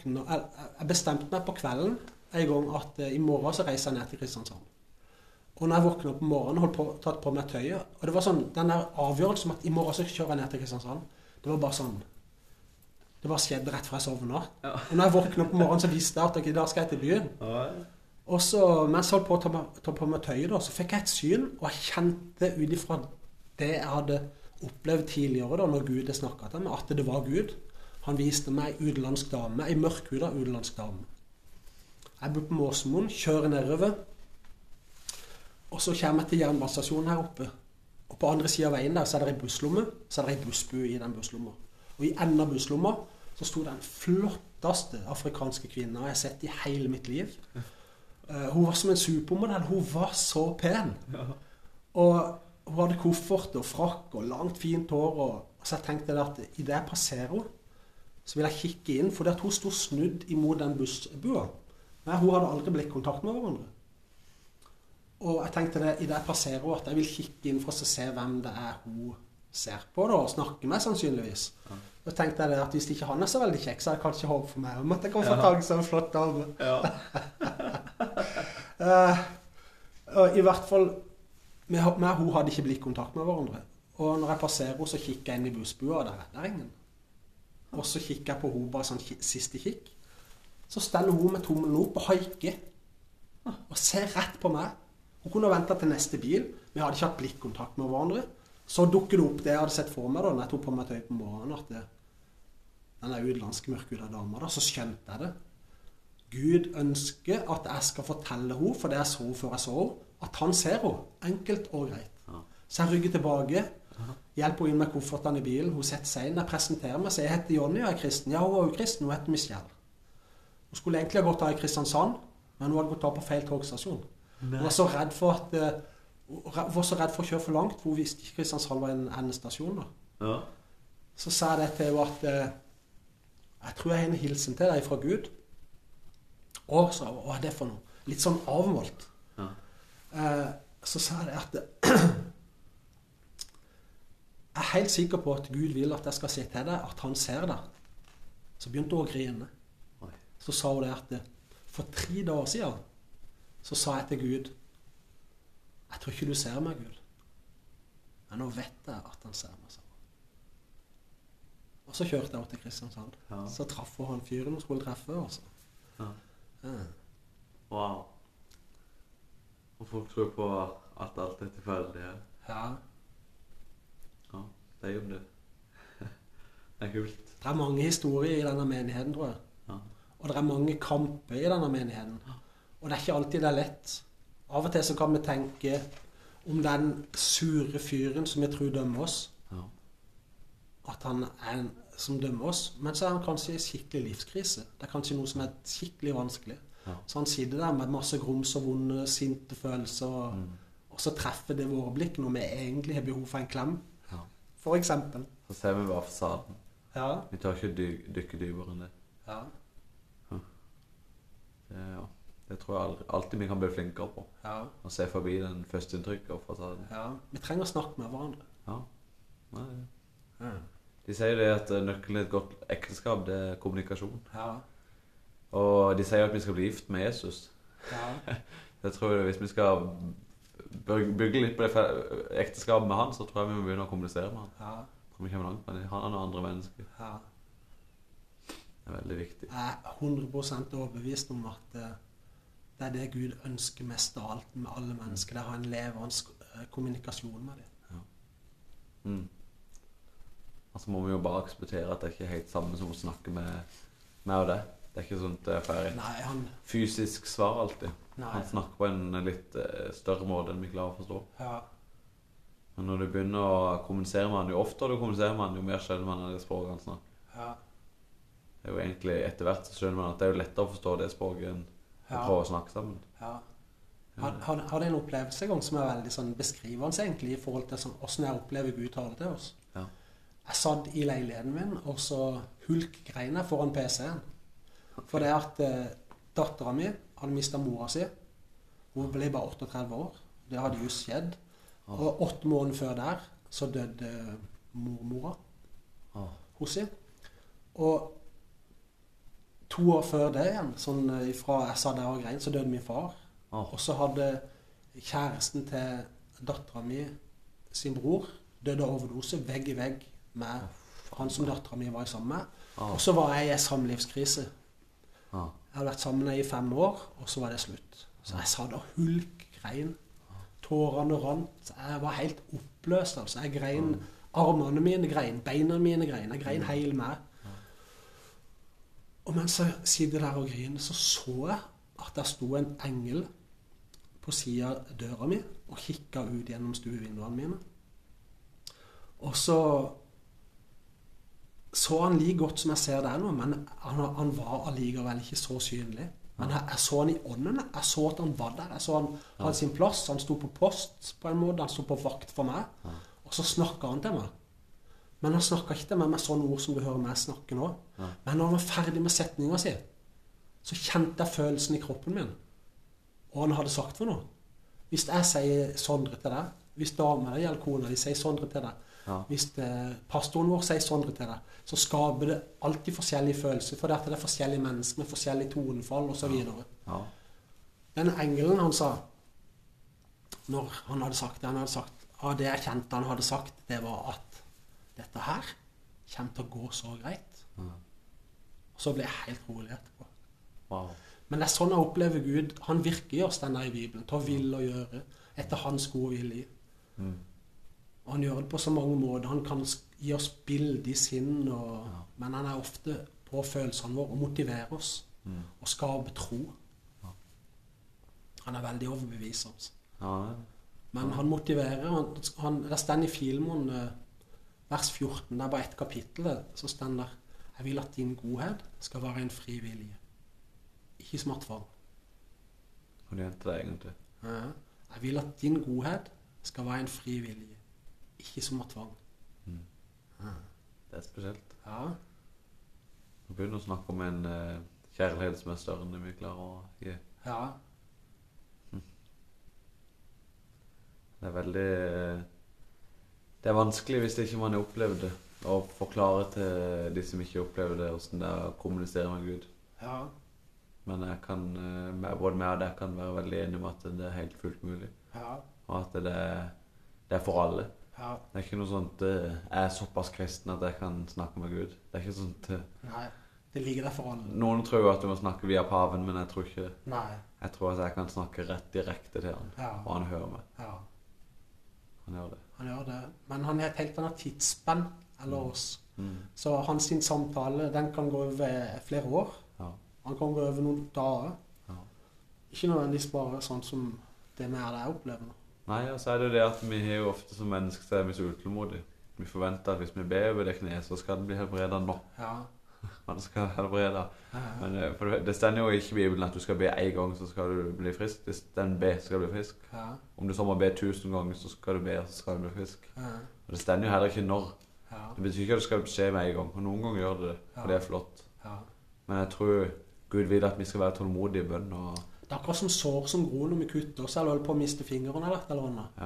Jeg, jeg bestemte meg på kvelden en gang at eh, i morgen så reiser jeg ned til Kristiansand. Og når jeg våkner opp om morgenen, holdt på, tatt på meg tøyet Og det var sånn, den der avgjørelsen om at i morgen så kjører jeg ned til Kristiansand, det var bare sånn Det bare skjedde rett før jeg sovna. Ja. Og når jeg våkna på morgenen, så visste jeg at okay, da skal jeg til byen. Og så, mens jeg holdt på å ta, meg- ta på meg tøyet, da, så fikk jeg et syn, og jeg kjente ut ifra det jeg hadde opplevd tidligere, da, når Gud snakka til meg, at det var Gud. Han viste meg ei utenlandsk dame, ei mørkhuda utenlandsk dame. Jeg bor på Måsemoen, kjører nedover. Og så kommer jeg til jernbanestasjonen her oppe. Og på andre sida av veien der så er det ei busslomme. Så er det ei bussbue i den busslomma. Og i enden av busslomma så sto den flotteste afrikanske kvinna jeg har sett i hele mitt liv. Uh, hun var som en supermodell. Hun var så pen. Og hun hadde koffert og frakk og langt, fint hår. Og, så jeg tenkte jeg at idet jeg passerer henne, så vil jeg kikke inn. For hun sto snudd imot den bussbua. Men hun hadde aldri blikkontakt med hverandre. Og jeg tenkte det idet jeg passerer henne, at jeg vil kikke inn for å se hvem det er hun ser på det og snakker med, sannsynligvis. Ja. Da tenkte jeg at hvis ikke han er så veldig kjekk, så er det kanskje håp for meg om at jeg kan få tak i en flott dame. Ja. *laughs* Eh, og I hvert fall Vi og hun hadde ikke blikkontakt med hverandre. Og når jeg passerer henne, så kikker jeg inn i bussbua, og der er det ingen. Og så kikker jeg på henne bare sånn siste kikk. Så steller hun med tommelen opp og haiker. Og ser rett på meg. Hun kunne venta til neste bil. Vi hadde ikke hatt blikkontakt med hverandre. Så dukker det opp det jeg hadde sett for meg da når jeg tok på meg tøy på morgenen. at det, Den er utenlandske mørkhuda dama. da, Så skjønte jeg det. Gud ønsker at jeg skal fortelle henne, for det jeg så før jeg så henne, at han ser henne. Enkelt og greit. Ja. Så jeg rygger tilbake, hjelper henne inn med koffertene i bilen. Hun setter seg inn, jeg presenterer meg. Så jeg heter Jonny og er kristen. Ja, hun var jo kristen. Hun heter Michelle. Hun skulle egentlig ha gått av i Kristiansand, men hun hadde gått av på feil togstasjon. Hun var så redd for at eh, var så redd for å kjøre for langt, for hun visste ikke Kristiansand var en endestasjon. da. Ja. Så sa jeg det til henne at eh, jeg tror jeg har en hilsen til deg fra Gud. Å, sa hun. Hva er det for noe? Litt sånn avmålt. Ja. Eh, så sa jeg det at *clears throat* Jeg er helt sikker på at Gud vil at jeg skal si til deg at han ser deg. Så begynte hun å grine. Oi. Så sa hun det at for tre dager siden så sa jeg til Gud Jeg tror ikke du ser meg, Gud. Men nå vet jeg at han ser meg, sa. Og så kjørte jeg opp til Kristiansand. Ja. Så traff hun han fyren hun skulle treffe. Også. Ja. Ja. Wow. Og folk tror på at alt er tilfeldig. ja. ja. Ja, det er jo det. *laughs* Det er kult. Det er mange historier i denne menigheten, tror jeg. Ja. Og det er mange kamper i denne menigheten. Og det er ikke alltid det er lett. Av og til så kan vi tenke om den sure fyren som vi tror dømmer oss, Ja. at han er en som dømmer oss. Men så er han kanskje i skikkelig livskrise. Det er kanskje noe som er skikkelig vanskelig. Ja. Så han sitter der med masse grums og vonde, sinte følelser, og, Mm. og så treffer det våre blikk når vi egentlig har behov for en klem, ja. for eksempel. Så ser vi bare fasaden. Ja. Vi tar ikke dy dykke dypere enn det. Ja. det ja. Det tror jeg alltid vi kan bli flinkere på. Ja. Å se forbi den førsteinntrykket og fasaden. ja. Vi trenger å snakke med hverandre. Ja. Nei, Ja. De sier det at eh, nøkkelen til et godt ekteskap, det er kommunikasjon. Ja. Og de sier at vi skal bli gift med Jesus. ja. *laughs* Jeg tror Hvis vi skal bygge litt på det ekteskapet med han, så tror jeg vi må begynne å kommunisere med han. ja. Jeg tror vi kommer langt med det. Han og andre mennesker. ja. Det er veldig viktig. Jeg er 100% overbevist om at eh, det er det Gud ønsker mest av alt med alle mennesker. Det er å ha en levende eh, kommunikasjon med dem. Mm. Og så må vi jo bare akseptere at det ikke er helt samme som å snakke med meg og deg. Det er ikke sånn at jeg får et han fysisk svar alltid. Nei. Han snakker på en litt eh, større måte enn vi klarer å forstå. Ja. Men når du begynner å kommunisere med han, jo oftere du kommuniserer med han, jo mer skjønner man det språket han snakker. Ja. Det er jo egentlig Etter hvert så skjønner man at det er jo lettere å forstå det språket enn Ja. prøve å snakke sammen. Ja. har, Hadde det en opplevelse en gang som er veldig sånn beskrivende egentlig, i forhold til sånn, hvordan jeg opplever Gud taler til oss. Ja. Jeg satt i leiligheten min, og så hulkgrein jeg foran PC-en. For det at eh, dattera mi hadde mista mora si. Hun ble bare 38 år. Det hadde just skjedd. Og åtte måneder før der så døde mormora Åh. hos si. Og to år før det igjen, sånn ifra fra jeg sa det og grein, så døde min far. Åh. Og så hadde kjæresten til dattera mi sin bror døde av overdose vegg i vegg med han som dattera mi var sammen med. Åh. Og så var jeg i en samlivskrise. Ja. Jeg hadde vært sammen i fem år, og så var det slutt. Så jeg sa da hulk hulkgrein. Tårene rant. Jeg var helt oppløst. altså. Jeg grein Armene mine grein, beina mine grein. Jeg grein hele meg. Og mens jeg sitter der og griner, så så jeg at der sto en engel på sida av døra mi og kikka ut gjennom stuevinduene mine. Og så så han like godt som jeg ser det nå, men han, han var allikevel ikke så synlig. Men jeg, jeg så han i ånden. Jeg så at han var der. Jeg så han hadde sin plass. Han sto på post på en måte. Han sto på vakt for meg. Og så snakka han til meg. Men han snakka ikke til meg med sånne ord som du hører meg snakke nå. Men når han var ferdig med setninga si, så kjente jeg følelsen i kroppen min. Og han hadde sagt for noe. Hvis jeg sier Sondre til deg, hvis dama di eller kona di sier Sondre til deg, Ja. hvis det, pastoren vår sier Sondre til deg, så skaper det alltid forskjellige følelser. For det er forskjellige mennesker med forskjellig tonefall osv. Ja. Den engelen han sa Når han hadde sagt det han hadde sagt, av det jeg kjente han hadde sagt, det var at dette her kommer til å gå så greit. Mm. Og så ble jeg helt rolig etterpå. Wow. Men det er sånn jeg opplever Gud. Han virker i oss, den der i Bibelen, til å ville og gjøre etter hans gode vilje. Mm. Og han gjør det på så mange måter. Han kan gi oss bilde i sinn, og, men han er ofte på følelsene våre og motiverer oss Mm. og skaper tro. Han er veldig overbevisende. Ja, Men han motiverer. Han, han, det står i filmen eh, vers 14, det er bare ett kapittel, så står det Jeg vil at din godhet skal være en fri vilje, ikke som tvang. Kan du gjenta det egentlig? Ja. Jeg vil at din godhet skal være en fri vilje, ikke som tvang. Mm. Ja. Det er spesielt. Ja. Nå begynner å snakke om en uh, kjærlighet som er større enn det vi klarer å gi. ja. Det er veldig eh, Det er vanskelig hvis ikke man har opplevd det, å forklare til de som ikke opplever det, hvordan det er å kommunisere med Gud. ja. Men jeg kan, eh, både meg og deg kan være veldig enige om at det er helt fullt mulig. Ja. Og at det det er for alle. Ja. Det er ikke noe sånt eh, Jeg er såpass kristen at jeg kan snakke med Gud. Det er ikke sånt eh, Nei. Det ligger der for alle. Noen tror jo at du må snakke via paven, men jeg tror ikke det. Nei. Jeg tror at jeg kan snakke rett direkte til han, Ja. og han hører meg. Ja. Han gjør det. Han gjør det. Men han har et helt annet tidsspenn enn oss. Mm. Så hans samtale den kan gå over flere år. Ja. Han kan gå over noen dager. Ja. Ikke nødvendigvis bare sånn som det vi er jeg opplever nå. Nei, og så er det jo det at vi har jo ofte som mennesker så er vi så utålmodige. Vi forventer at hvis vi ber over det kneet, så skal det bli helbreda nå. Ja. *laughs* Han skal helbrede. Men eh, for det- det står jo ikke i Bibelen at du skal be én gang, så skal du bli frisk. Det står be, skal du bli frisk. Ja. Om du så må be tusen ganger, så skal du be, så skal du bli frisk. Ja. Og det står jo heller ikke når. Ja. Det betyr ikke at det skal skje med en gang. Og noen ganger gjør det det, for det er flott. Men jeg tror Gud vil at vi skal være tålmodige i bønn. Og, Det er akkurat som sår som gror når vi kutter oss eller holder på å miste fingeren eller et eller annet.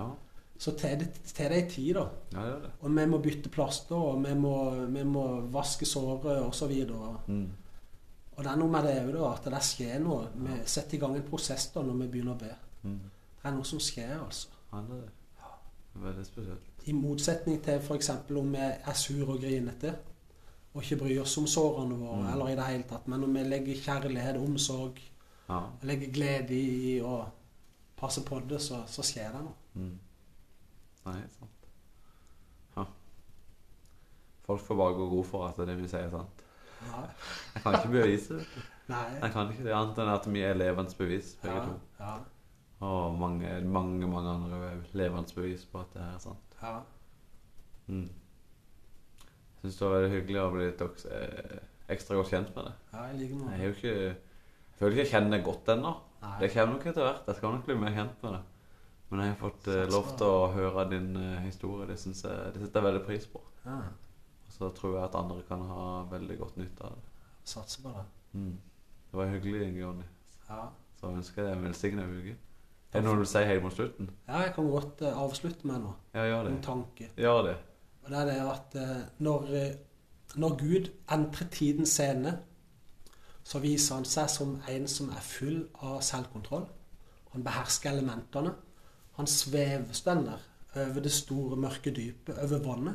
Så til det, til det tid, da. ja, det det. Og vi må bytte plaster, og vi må, vi må vaske såret osv. Mm. Og det er noe med det òg, at det skjer noe. Vi setter i gang en prosess da når vi begynner å be. Mm. Det er noe som skjer, altså. Ja, det er det. Veldig spesielt. I motsetning til f.eks. om vi er sur og grinete og ikke bryr oss om sårene våre, Mm. eller i det hele tatt. Men om vi legger kjærlighet, omsorg, Ja. legger glede i å passe på det, så, så skjer det noe. Mm. Nei, sant. Ja. Folk får bare gå god for at det vi sier er sant. Nei. Jeg kan ikke bevise det. Nei. Jeg kan ikke det annet enn at vi er levende bevis, begge Ja. to. Ja. Og mange, mange mange andre levende bevis på at det her er sant. ja. Mm. Jeg syns det var veldig hyggelig å bli litt eh, ekstra godt kjent med det. ja Jeg liker noe. Jeg er jo ikke Jeg føler ikke jeg kjenner det godt ennå. Det kommer nok etter hvert. Jeg skal nok bli mer kjent med det. Men jeg har fått eh, lov til å høre din eh, historie. Det syns jeg, det setter jeg veldig pris på. Ja, Og så tror jeg at andre kan ha veldig godt nytte av det. satser på det. Mm. Det var hyggelig, Jonny. Ja. Så ønsker jeg deg en velsigna uke. Er det noe du sier helt mot slutten? ja, jeg kan godt eh, avslutte med noe. Ja, gjør det. En tanke. Gjør det. Og det er det at eh, når, eh, når Gud entrer tidens scene, så viser han seg som en som er full av selvkontroll. Han behersker elementene. Han svevestender over det store, mørke dypet, over vannet.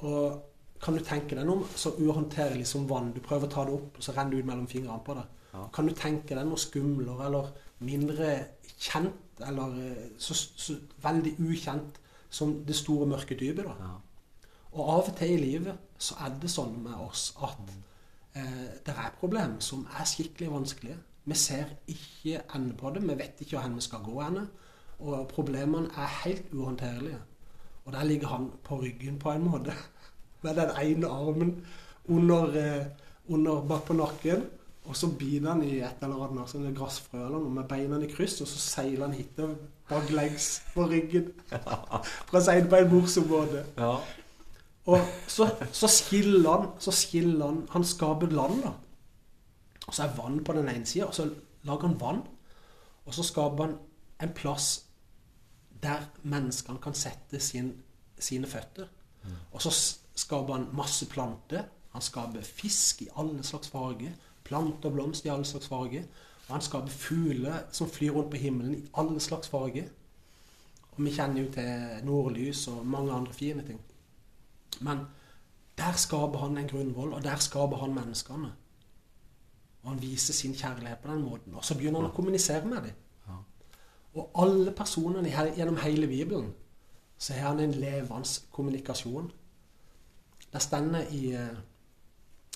Og kan du tenke deg noe så uhåndterlig som vann? Du prøver å ta det opp, og så renner det ut mellom fingrene på deg. Ja. Kan du tenke deg noe skumlere eller mindre kjent, eller eh, så, så veldig ukjent som det store, mørke dypet? da? Ja. Og av og til i livet så er det sånn med oss at eh, det er problemer som er skikkelig vanskelige. Vi ser ikke enden på det, vi vet ikke hvor vi skal gå henne. Og problemene er helt uhåndterlige. Og der ligger han på ryggen på en måte. *laughs* Med den ene armen under, eh, under bak på nakken. Og så biter han i et eller annet sånn gressfrø eller noe med beina i kryss, og så seiler han hitover baklengs på ryggen. *laughs* For å si det på en morsom måte. ja. Og så, så skiller han så skiller han, han skaper land, da. Og så er vann på den ene sida, og så lager han vann. Og så skaper han en plass der menneskene kan sette sin, sine føtter. Og så skaper han masse planter. Han skaper fisk i alle slags farger. Planter og blomster i alle slags farger. Og han skaper fugler som flyr rundt på himmelen i alle slags farger. Og vi kjenner jo til nordlys og mange andre fine ting. Men der skaper han en grunnvoll, og der skaper han menneskene. Og han viser sin kjærlighet på den måten. Og så begynner han å kommunisere med dem. Og alle personene gjennom hele Bibelen så har han en levende kommunikasjon. Det stender i uh,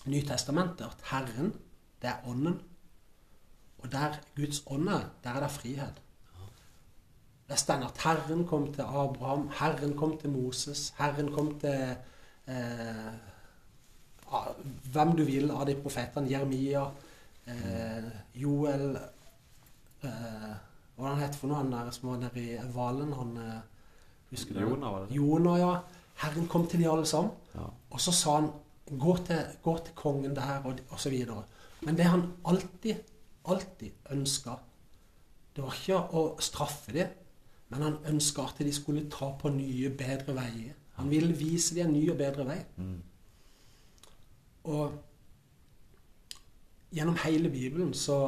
Nytestamentet at Herren, det er Ånden. Og der Guds ånd er, der er det frihet. Det stender at Herren kom til Abraham, Herren kom til Moses, Herren kom til eh, ah, hvem du vil av de profetene. Jeremia, eh, Joel eh, Hva han heter for noe, han der som var nede i Valen? Han eh, Husker du det? Jonah, var det? Jonah, ja. Herren kom til de alle sammen. Ja. Og så sa han gå til, gå til kongen der, og, og så videre. Men det han alltid, alltid ønska, det var ikke å straffe dem, men han ønska at de skulle ta på nye, bedre veier. Han ville vise dem en ny og bedre vei. Mm. Og gjennom hele Bibelen så,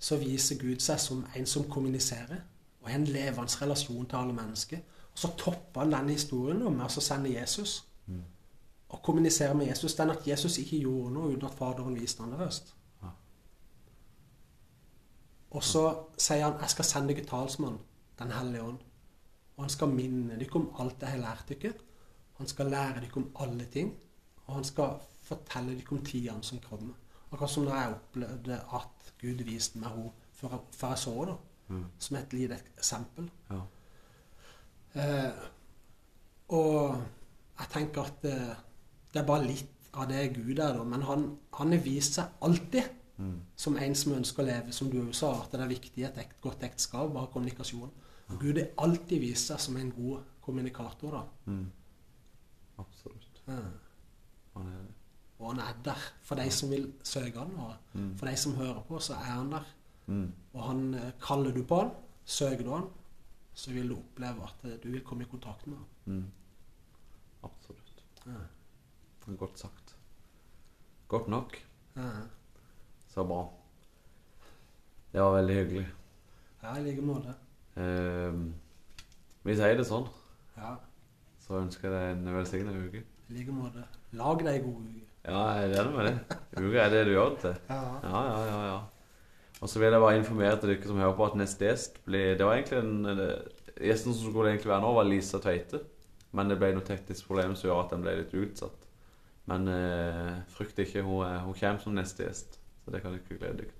så viser Gud seg som en som kommuniserer, og har en levende relasjon til alle mennesker. Og så topper han denne historien med å sende Jesus. Mm. Og kommunisere med Jesus. Den at Jesus ikke gjorde noe uten at Faderen viste han det først. Ja. Og så sier han 'Jeg skal sende dere talsmann, Den hellige ånd'. Og han skal minne dere om alt jeg har lært dere. Han skal lære dere om alle ting. Og han skal fortelle dere om tidene som kommer. Akkurat som da jeg opplevde at Gud viste meg henne før, før jeg så henne. Mm. Som et lite eksempel. Ja. Eh, og jeg tenker at det, det er bare litt av det Gud er, da. Men han, han har vist seg alltid Mm. som en som ønsker å leve, som du også sa, at det er viktig i et ekt, godt ekteskap, bare kommunikasjon. Og Gud har alltid vist seg som en god kommunikator, da. Mm. Absolutt. Ja. Han er det. Og han er der for de som vil søke han, og Mm. for de som hører på, så er han der. Mm. Og han eh, kaller du på han, søker du han, så vil du oppleve at eh, du vil komme i kontakt med han. Mm. Absolutt. Ja. Godt sagt. Godt nok. Ja. Så bra. Det var veldig hyggelig. Ja, i like måte. Eh, vi sier det sånn, Ja, så ønsker jeg deg en velsignet uke. i like måte. Lag deg en god uke. Ja, jeg er enig med det. Uka er det du gjør det til. Ja. Ja, ja, ja, ja. Og så vil jeg bare informere til dere som hører på at neste gjest blir Det var egentlig en Gjesten som skulle egentlig være nå, var Lisa Tveite. Men det ble noe teknisk problem som gjør at den ble litt utsatt. Men eh, frykt ikke, hun, hun kommer som neste gjest. Så det kan dere glede dere til.